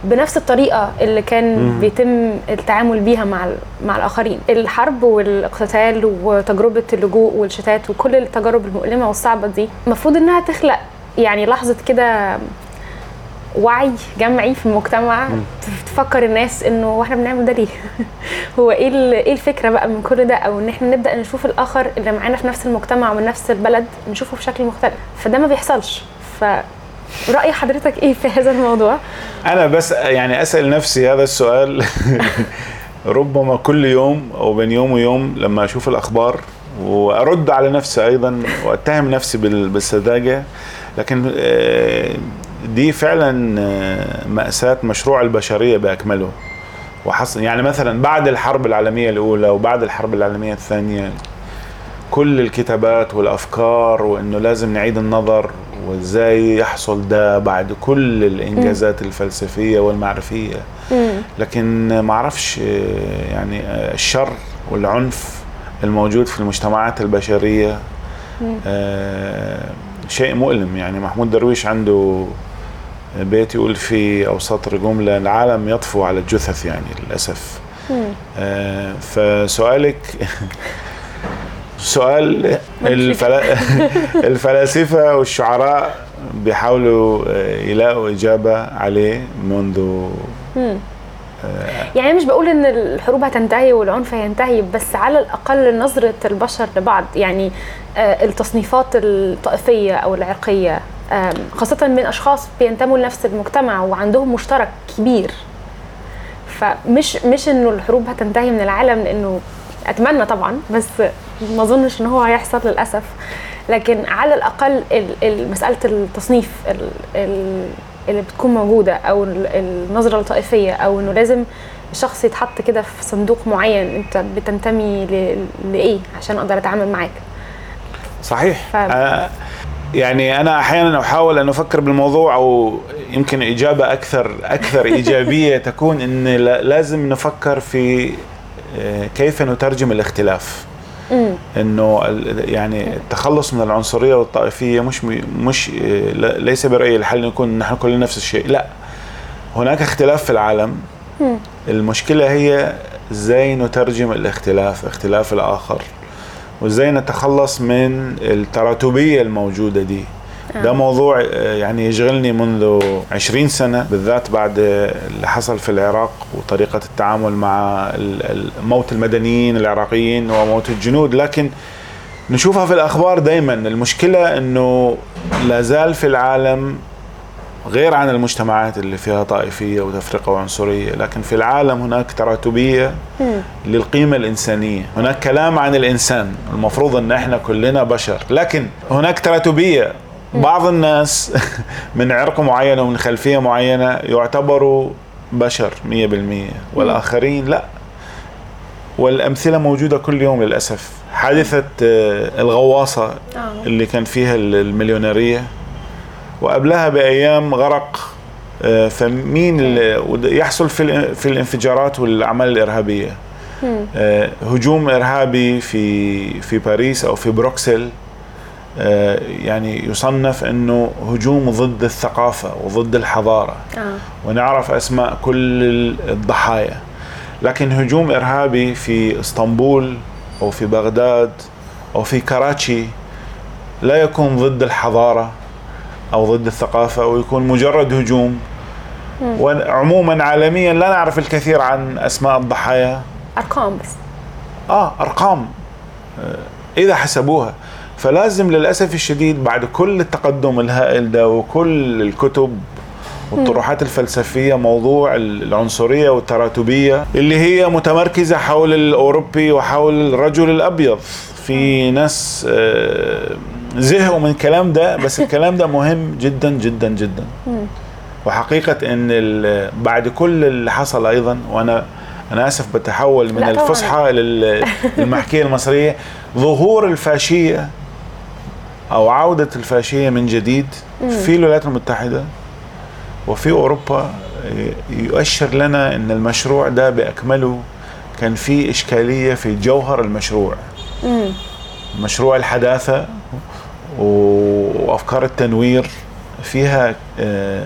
Speaker 1: بنفس الطريقة اللي كان
Speaker 2: مم.
Speaker 1: بيتم التعامل بيها مع مع الآخرين الحرب والاقتتال وتجربة اللجوء والشتات وكل التجارب المؤلمة والصعبة دي المفروض إنها تخلق يعني لحظة كده وعي جمعي في المجتمع
Speaker 2: مم.
Speaker 1: تفكر الناس إنه هو إحنا بنعمل ده ليه؟ هو إيه إيه الفكرة بقى من كل ده أو إن إحنا نبدأ نشوف الآخر اللي معانا في نفس المجتمع ومن نفس البلد نشوفه بشكل مختلف فده ما بيحصلش ف رأي حضرتك إيه في هذا الموضوع؟
Speaker 2: أنا بس يعني أسأل نفسي هذا السؤال. ربما كل يوم أو بين يوم ويوم لما أشوف الأخبار وأرد على نفسي أيضا وأتهم نفسي بال- بالسذاجه لكن آه، دي فعلا آه، مأساة مشروع البشرية بأكمله. وحصل يعني مثلا بعد الحرب العالمية الأولى وبعد الحرب العالمية الثانية كل الكتابات والأفكار وإنه لازم نعيد النظر وإزاي يحصل ده بعد كل الإنجازات الفلسفية والمعرفية. لكن ما أعرفش يعني الشر والعنف الموجود في المجتمعات البشرية آه، شيء مؤلم. يعني محمود درويش عنده بيت يقول في أو سطر جمله العالم يطفو على الجثث يعني للأسف. آه، فسؤالك سؤال الفلا... الفلاسفة والشعراء بيحاولوا آه، يلاقوا إجابة عليه منذ
Speaker 1: يعني أنا مش بقول إن الحروب هتنتهي والعنف هينتهي بس على الأقل نظرة البشر لبعض يعني آه، التصنيفات الطائفية أو العرقية خاصة من أشخاص بينتموا لنفس المجتمع وعندهم مشترك كبير. فمش مش إنه الحروب هتنتهي من العالم لإنه أتمنى طبعا بس ما أظنش إن هو هيحصل للأسف. لكن على الأقل ال- ال- مسألة التصنيف ال- ال- اللي بتكون موجودة أو ال- النظرة الطائفيه أو إنه لازم الشخص يتحط كده في صندوق معين أنت بتنتمي لإيه عشان أقدر أتعامل معاك؟
Speaker 2: صحيح.
Speaker 1: ف-
Speaker 2: آه يعني أنا أحيانا أحاول أن أفكر بالموضوع أو يمكن إجابة أكثر أكثر إيجابية تكون إن لا- لازم نفكر في كيف نترجم الاختلاف؟ إنه يعني التخلص من العنصرية والطائفية مش مش آه، ليس برأيي الحل نكون نحن كلنا نفس الشيء لا. هناك اختلاف في العالم. المشكلة هي إزاي نترجم الاختلاف اختلاف الآخر وإزاي نتخلص من التراتبية الموجودة دي. ده موضوع آه، يعني يشغلني منذ 20 سنة بالذات بعد اللي حصل في العراق وطريقة التعامل مع موت المدنيين العراقيين وموت الجنود. لكن نشوفها في الأخبار دايما. المشكلة أنه لا زال في العالم غير عن المجتمعات اللي فيها طائفية وتفرقة وعنصرية لكن في العالم هناك تراتبية للقيمة الإنسانية. هناك كلام عن الإنسان المفروض أن إحنا كلنا بشر لكن هناك تراتبية بعض الناس من عرق معين ومن خلفية معينة يعتبروا بشر مية بالمية والآخرين لا. والأمثلة موجودة كل يوم للأسف. حادثة آه، الغواصة
Speaker 1: آه.
Speaker 2: اللي كان فيها المليونيرية. وقبلها بأيام غرق آه، فمين اللي يحصل في في الانفجارات
Speaker 1: مم.
Speaker 2: آه، هجوم إرهابي في في باريس أو في بروكسل. آه، يعني يصنف أنه هجوم ضد الثقافة وضد الحضارة.
Speaker 1: آه.
Speaker 2: ونعرف أسماء كل الضحايا. لكن هجوم إرهابي في إسطنبول أو في بغداد أو في كراتشي لا يكون ضد الحضارة أو ضد الثقافة ويكون مجرد هجوم. وعموما عالميا لا نعرف الكثير عن أسماء الضحايا.
Speaker 1: أرقام بس.
Speaker 2: آه أرقام. آه، إذا حسبوها. فلازم للأسف الشديد بعد كل التقدم الهائل ده وكل الكتب والطروحات الفلسفية موضوع العنصرية والتراتبية اللي هي متمركزة حول الأوروبي وحول الرجل الأبيض في ناس آه، زهقوا من الكلام ده بس الكلام ده مهم جدا جدا جدا. وحقيقة إن بعد كل اللي حصل أيضا وأنا أنا آسف بتحول من. الفصحى لل- للمحكية المصرية ظهور الفاشية أو عودة الفاشية من جديد في الولايات المتحدة وفي أوروبا يؤشر لنا إن المشروع ده بأكمله كان في إشكالية في جوهر المشروع. مشروع الحداثة و- وأفكار التنوير فيها آه،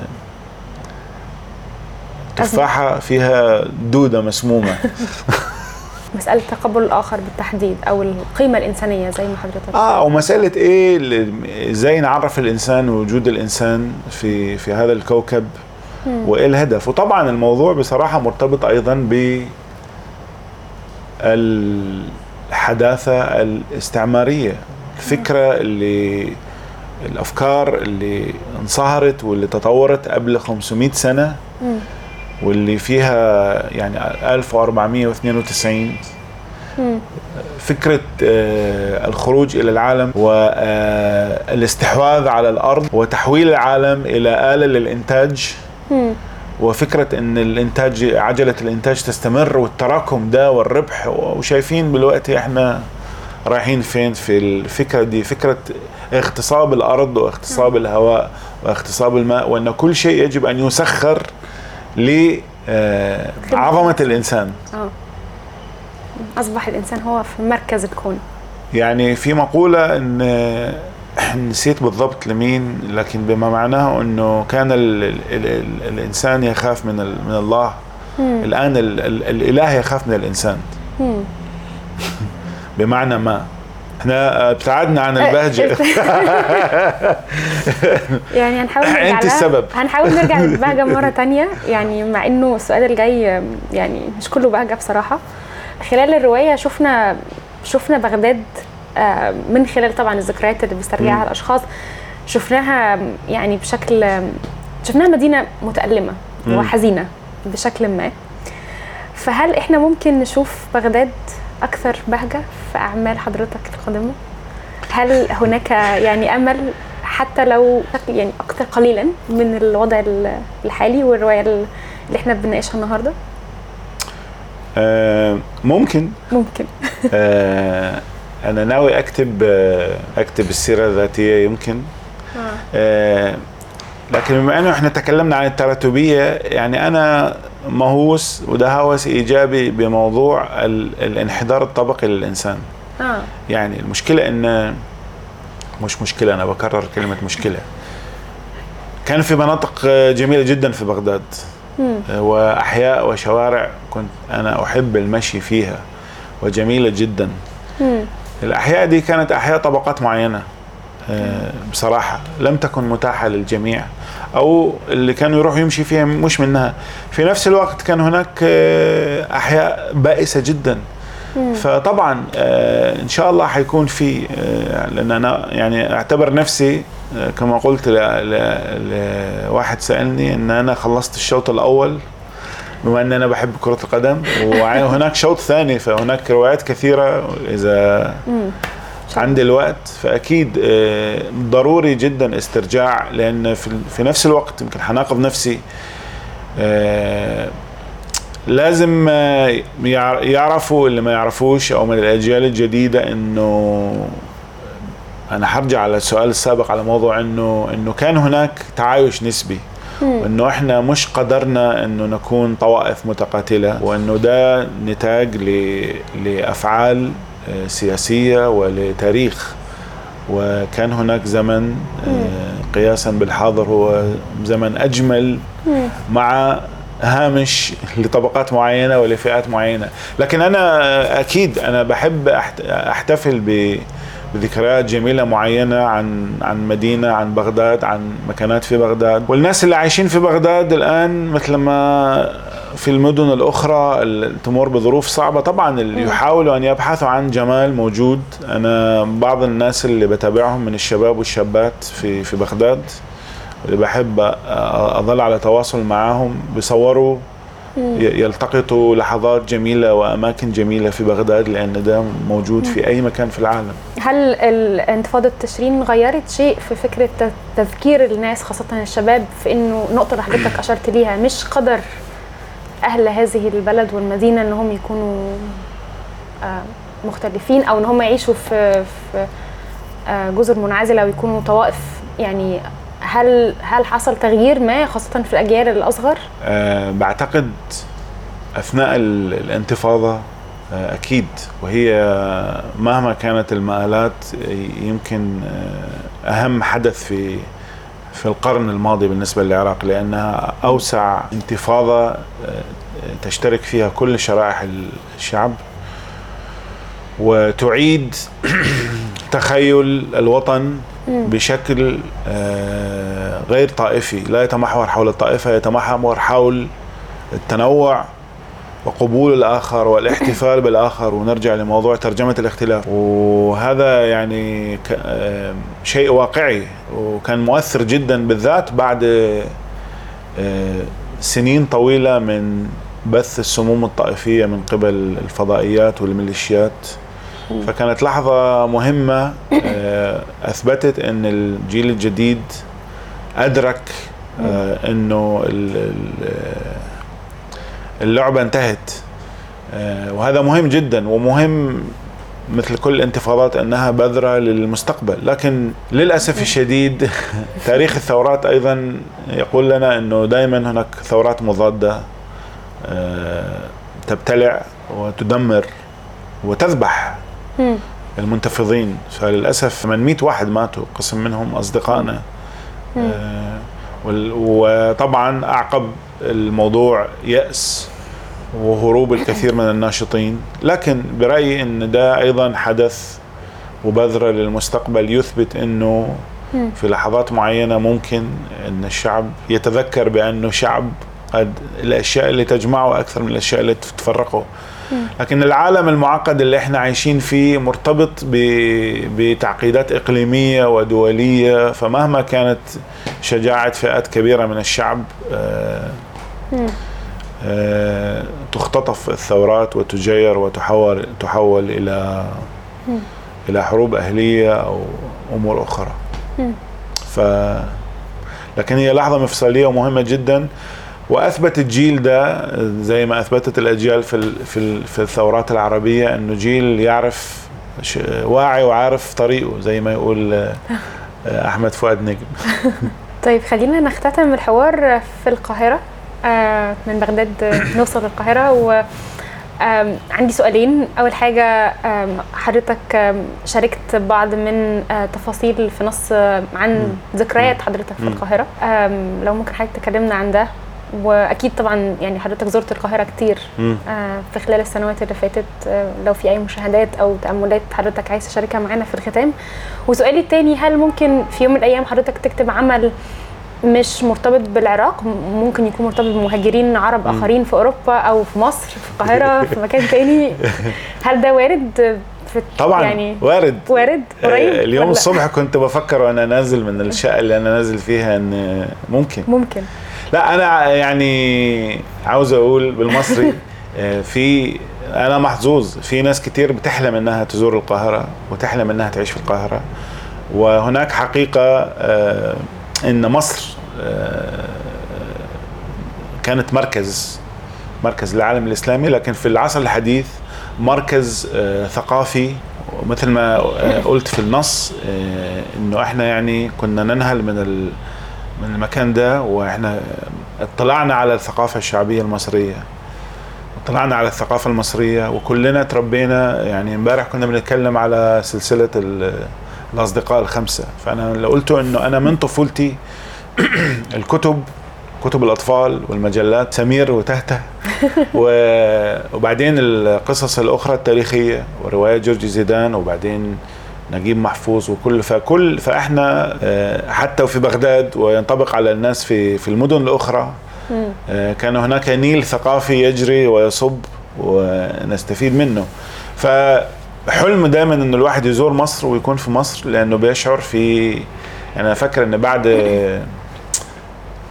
Speaker 2: تفاحة فيها دودة مسمومة.
Speaker 1: مسألة تقبل الآخر بالتحديد أو القيمة الإنسانية زي ما حضرتك
Speaker 2: آه ومسألة إيه إزاي نعرف الإنسان ووجود الإنسان في في هذا الكوكب وإيه الهدف. وطبعا الموضوع بصراحة مرتبط أيضا ب الحداثة الاستعمارية. الفكرة اللي الأفكار اللي انصهرت واللي تطورت قبل 500 سنة
Speaker 1: مم.
Speaker 2: واللي فيها يعني 1492
Speaker 1: مم.
Speaker 2: فكرة آه، الخروج إلى العالم والاستحواذ على الأرض وتحويل العالم إلى آلة للإنتاج. وفكرة أن الإنتاج عجلة الإنتاج تستمر والتراكم ده والربح وشايفين دلوقتي إحنا رايحين فين في الفكرة دي فكرة اغتصاب الأرض واغتصاب الهواء واغتصاب الماء وأن كل شيء يجب أن يسخر لعظمة الإنسان.
Speaker 1: آه. أصبح الإنسان هو في مركز الكون.
Speaker 2: يعني في مقولة إن نسيت بالضبط لمين لكن بما معناه إنه كان ال ال ال الإنسان يخاف من من الله.
Speaker 1: مم.
Speaker 2: الآن ال ال الإله يخاف من الإنسان.
Speaker 1: مم.
Speaker 2: بمعنى ما. إحنا ابتعدنا عن البهجة
Speaker 1: يعني هنحاول نرجع لها.
Speaker 2: السبب.
Speaker 1: هنحاول نرجع للبهجة مرة تانية يعني مع إنه السؤال الجاي يعني مش كله بهجة بصراحة خلال الرواية شفنا شفنا بغداد آه، من خلال طبعا الذكريات اللي بيسترجعها. الأشخاص شفناها يعني بشكل شفناها مدينة متألمة
Speaker 2: مم.
Speaker 1: وحزينة بشكل ما فهل إحنا ممكن نشوف بغداد أكثر بهجة في أعمال حضرتك القادمة؟ هل هناك يعني أمل حتى لو يعني أكثر قليلا من الوضع ال- الحالي والرواية ال- اللي إحنا بنناقشها النهارده؟
Speaker 2: آه، ممكن.
Speaker 1: ممكن.
Speaker 2: آه، أنا ناوي أكتب آه، أكتب السيرة الذاتية يمكن. آه، لكن بما أنه إحنا تكلمنا عن التراتبية يعني أنا مهووس وده هوس إيجابي بموضوع ال- الانحدار الطبقي للإنسان.
Speaker 1: آه.
Speaker 2: يعني المشكلة إن مش مشكلة أنا بكرر كلمة مشكلة. كان في مناطق جميلة جدا في بغداد.
Speaker 1: مم.
Speaker 2: وأحياء وشوارع كنت أنا أحب المشي فيها وجميلة جدا.
Speaker 1: مم.
Speaker 2: الأحياء دي كانت أحياء طبقات معينة. آه، بصراحة لم تكن متاحة للجميع أو اللي كانوا يروحوا يمشي فيها مش منها. في نفس الوقت كان هناك آه، أحياء بائسة جدا. فطبعا آه، إن شاء الله حيكون في آه، لأن أنا يعني أعتبر نفسي كما قلت لواحد سألني أن أنا خلصت الشوط الأول بما إن أنا بحب كرة القدم وهناك شوط ثاني فهناك روايات كثيرة إذا
Speaker 1: مم.
Speaker 2: عندي الوقت فأكيد آه، ضروري جدا استرجاع لأن في, في نفس الوقت يمكن حناقض نفسي آه، لازم آه، يع- يعرفوا اللي ما يعرفوش أو من الأجيال الجديدة إنه أنا حرجع على السؤال السابق على موضوع إنه إنه كان هناك تعايش نسبي وإنه إحنا مش قدرنا إنه نكون طوائف متقاتلة وإنه ده نتاج لأفعال سياسية ولتاريخ. وكان هناك زمن آه، قياسا بالحاضر هو زمن أجمل مع هامش لطبقات معينة ولفئات معينة. لكن أنا أكيد أنا بحب أحت- أحتفل ب بذكريات جميلة معينة عن عن مدينة عن بغداد عن مكانات في بغداد. والناس اللي عايشين في بغداد الآن مثل ما في المدن الأخرى اللي تمر بظروف صعبة. طبعا اللي يحاولوا أن يبحثوا عن جمال موجود. أنا بعض الناس اللي بتابعهم من الشباب والشابات في في بغداد اللي بحب أظل على تواصل معاهم بيصوروا يلتقطوا لحظات جميلة وأماكن جميلة في بغداد لأن ده موجود في أي مكان في العالم.
Speaker 1: هل انتفاضة تشرين غيرت شيء في فكرة تذكير الناس خاصة الشباب في إنه نقطة اللي حضرتك أشرت ليها؟ مش قدر أهل هذه البلد والمدينة إن هم يكونوا آه، مختلفين أو إن هم يعيشوا في في آه، جزر منعزلة ويكونوا طوائف يعني هل هل حصل تغيير ما خاصة في الأجيال الأصغر؟
Speaker 2: أه بعتقد أثناء ال- الانتفاضة أه أكيد وهي مهما كانت المآلات يمكن أهم حدث في في القرن الماضي بالنسبة للعراق لأنها أوسع انتفاضة أه تشترك فيها كل شرائح الشعب وتعيد تخيل الوطن بشكل آه، غير طائفي لا يتمحور حول الطائفة يتمحور حول التنوع وقبول الآخر والاحتفال بالآخر. ونرجع لموضوع ترجمة الاختلاف. وهذا يعني آه، شيء واقعي وكان مؤثر جدا بالذات بعد آه، سنين طويلة من بث السموم الطائفية من قبل الفضائيات والميليشيات. فكانت لحظة مهمة آه، أثبتت أن الجيل الجديد أدرك آه، أنه ال- ال- اللعبة انتهت. آه، وهذا مهم جدا ومهم مثل كل الانتفاضات إنها بذرة للمستقبل، لكن للأسف الشديد تاريخ الثورات أيضا يقول لنا إنه دائما هناك ثورات مضادة آه، تبتلع وتدمر وتذبح. المنتفضين. فللأسف من 100 واحد ماتوا قسم منهم أصدقائنا. آه، وطبعا أعقب الموضوع يأس وهروب الكثير من الناشطين. لكن برأيي إن ده أيضا حدث وبذرة للمستقبل. يثبت إنه في لحظات معينة ممكن إن الشعب يتذكر بانه شعب قد الأشياء اللي تجمعه أكثر من الأشياء اللي تفرقه لكن العالم المعقد اللي إحنا عايشين فيه مرتبط ب- بتعقيدات إقليمية ودولية. فمهما كانت شجاعة فئات كبيرة من الشعب آه، تختطف الثورات وتجير وتحول تحول إلى إلى حروب أهلية أو أمور أخرى. ف لكن هي لحظة مفصلية ومهمة جدا وأثبت الجيل ده زي ما أثبتت الأجيال في ال- في في الثورات العربية إنه جيل يعرف واعي وعارف طريقه زي ما يقول آه، آه، أحمد فؤاد نجم.
Speaker 1: طيب خلينا نختتم الحوار في القاهرة. آه، من بغداد آه، نوصل للقاهرة. و عندي سؤالين. أول حاجة آم، حضرتك شاركت بعض من آه، تفاصيل في نص آه، عن ذكريات حضرتك في آم، لو ممكن حضرتك تكلمنا عن ده. وأكيد طبعا يعني حضرتك زرت القاهرة كتير. آه، في خلال السنوات اللي فاتت. آه، لو في أي مشاهدات أو تأملات حضرتك عايز تشاركها معانا في الختام. وسؤالي التاني هل ممكن في يوم من الأيام حضرتك تكتب عمل مش مرتبط بالعراق ممكن يكون مرتبط بمهاجرين عرب. آخرين في أوروبا أو في مصر في القاهرة في مكان تاني. هل ده وارد في
Speaker 2: طبعا
Speaker 1: يعني
Speaker 2: وارد.
Speaker 1: وارد؟ قريب؟
Speaker 2: آه، اليوم
Speaker 1: ولا؟
Speaker 2: الصبح كنت بفكر وأنا نازل من الشقة اللي أنا نازل فيها إن ممكن.
Speaker 1: ممكن.
Speaker 2: لا أنا يعني عاوز أقول بالمصري آه، في أنا محظوظ. في ناس كتير بتحلم إنها تزور القاهرة وتحلم إنها تعيش في القاهرة وهناك حقيقة آه، إن مصر آه، كانت مركز مركز للعالم الإسلامي لكن في العصر الحديث مركز آه، ثقافي. ومثل ما آه، قلت في النص إنه إحنا يعني كنا ننهل من من المكان ده وإحنا اطلعنا على الثقافة الشعبية المصرية. اطلعنا على الثقافة المصرية وكلنا تربينا يعني إمبارح كنا بنتكلم على سلسلة الاصدقاء الخمسة. فأنا لو قلت إنه أنا من طفولتي الكتب كتب الأطفال والمجلات سمير وتهتة. وبعدين القصص الأخرى التاريخية وروايات جورجي زيدان وبعدين نجيب محفوظ وكل فكل فإحنا آه، حتى وفي بغداد وينطبق على الناس في في المدن
Speaker 1: الأخرى.
Speaker 2: آه، كان هناك نيل ثقافي يجري ويصب ونستفيد منه. فحلم دائما إن الواحد يزور مصر ويكون في مصر لأنه بيشعر في أنا فاكر إن بعد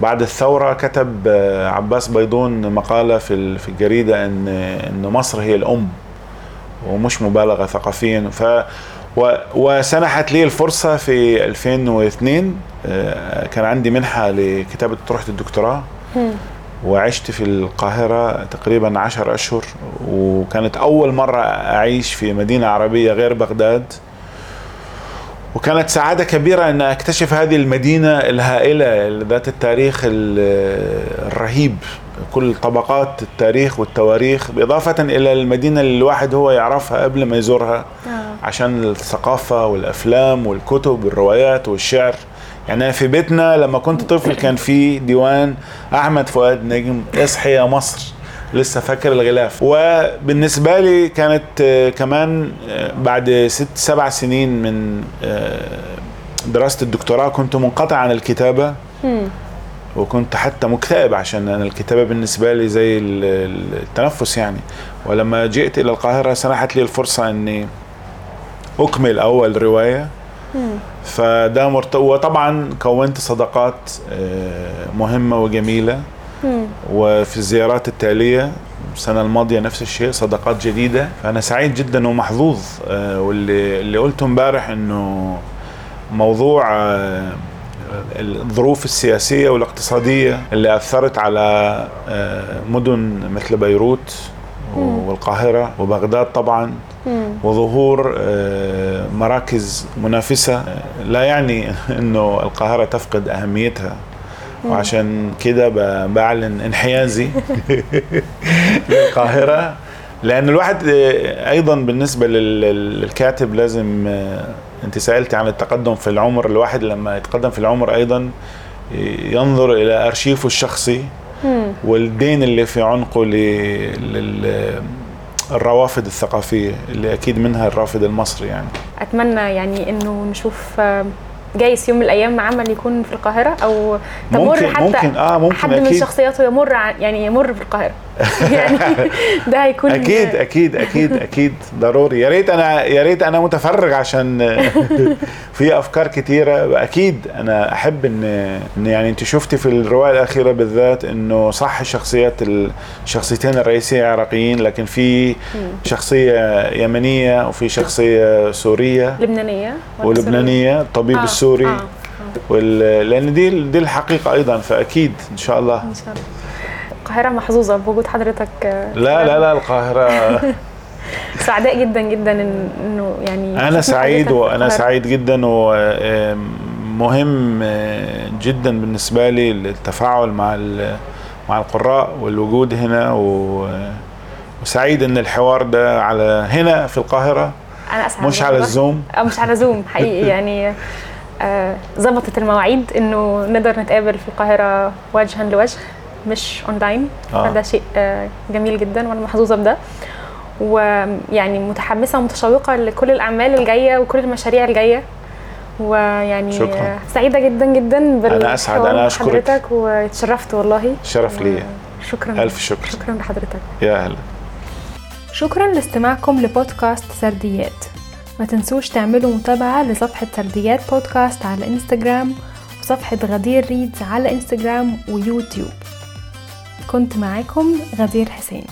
Speaker 2: بعد الثورة كتب آه، عباس بيضون مقالة في في الجريدة إن إن مصر هي الأم ومش مبالغة ثقافيا. ف وسنحت لي الفرصة في 2002 آه، كان عندي منحة لكتابة طروحة الدكتوراه وعشت في القاهرة تقريبا عشر أشهر وكانت أول مرة أعيش في مدينة عربية غير بغداد. وكانت سعادة كبيرة أن أكتشف هذه المدينة الهائلة ذات التاريخ ال- الرهيب. كل طبقات التاريخ والتواريخ بإضافة إلى المدينة اللي الواحد هو يعرفها قبل ما يزورها عشان الثقافة والأفلام والكتب والروايات والشعر. يعني في بيتنا لما كنت طفل كان في ديوان أحمد فؤاد نجم إصحي يا مصر لسه فاكر الغلاف. وبالنسبة لي كانت آه، كمان آه، بعد ست سبع سنين من آه، دراسة الدكتوراه كنت منقطع عن الكتابة. وكنت حتى مكتئب عشان أنا الكتابة بالنسبة لي زي ال- ال- التنفس يعني. ولما جئت إلى القاهرة سنحت لي الفرصة أني أكمل أول رواية. فده مرت... وطبعا كونت صداقات آه، مهمة وجميلة. وفي الزيارات التالية السنة الماضية نفس الشيء صداقات جديدة. فأنا سعيد جدا ومحظوظ آه، واللي اللي قلته امبارح إنه موضوع آه، الظروف السياسية والاقتصادية اللي أثرت على مدن مثل بيروت والقاهرة وبغداد طبعا. وظهور آه، مراكز منافسة. لا يعني إنه القاهرة تفقد أهميتها. وعشان كده بعلن انحيازي للقاهرة. لأن الواحد آه، أيضا بالنسبة لل- لل- للكاتب لازم آه، أنت سألتي عن التقدم في العمر. الواحد لما يتقدم في العمر أيضا ينظر إلى أرشيفه الشخصي والدين اللي في عنقه للروافد الثقافية اللي أكيد منها الرافد المصري يعني.
Speaker 1: أتمنى يعني إنه نشوف آه، جايز يوم من الأيام عمل يكون في القاهرة أو تمر
Speaker 2: ممكن
Speaker 1: حتى
Speaker 2: ممكن. آه ممكن
Speaker 1: حد من
Speaker 2: أكيد.
Speaker 1: شخصياته يمر عن يعني يمر في القاهرة. يعني ده هيكون
Speaker 2: أكيد أكيد أكيد أكيد. ضروري. يا ريت أنا يا ريت أنا متفرغ عشان في أفكار كتيرة. أكيد أنا أحب إن إن يعني أنت شفتي في الرواية الأخيرة بالذات إنه صح شخصيات الشخصيتين الرئيسية عراقيين لكن في شخصية يمنية وفي شخصية سورية.
Speaker 1: لبنانية ولا
Speaker 2: ولبنانية الطبيب
Speaker 1: آه،
Speaker 2: السوري.
Speaker 1: آه،
Speaker 2: وال... لأن دي دي الحقيقة أيضا فأكيد إن شاء الله.
Speaker 1: إن شاء الله. القاهرة محظوظة بوجود حضرتك آه،
Speaker 2: لا لا لا القاهرة
Speaker 1: سعداء جدا جدا إنه يعني أنا
Speaker 2: سعيد
Speaker 1: وأنا.
Speaker 2: سعيد جدا ومهم جدا بالنسبة لي التفاعل مع مع القراء والوجود هنا و... وسعيد إن الحوار ده على هنا في القاهرة
Speaker 1: أنا أسعد
Speaker 2: مش على.
Speaker 1: ال
Speaker 2: Zoom
Speaker 1: آه، مش على Zoom حقيقي يعني آه، ظبطت المواعيد إنه نقدر نتقابل في القاهرة وجها لوجه مش اونلاين
Speaker 2: آه.
Speaker 1: فده شيء آه، جميل جدا وأنا محظوظة بده. ويعني متحمسة ومتشوقة لكل الأعمال الجاية وكل المشاريع الجاية. ويعني
Speaker 2: شكراً.
Speaker 1: سعيدة جدا جدا بالحوار
Speaker 2: أنا
Speaker 1: مع
Speaker 2: أشكرك.
Speaker 1: حضرتك واتشرفت والله.
Speaker 2: شرف لي.
Speaker 1: شكرا.
Speaker 2: ألف شكر.
Speaker 1: شكرا لحضرتك.
Speaker 2: يا أهلا
Speaker 3: شكرا لاستماعكم لبودكاست سرديات. ما تنسوش تعملوا متابعة لصفحة سرديات بودكاست على انستجرام وصفحة Ghadeer Reads على انستجرام ويوتيوب. كنت معاكم غدير حسين.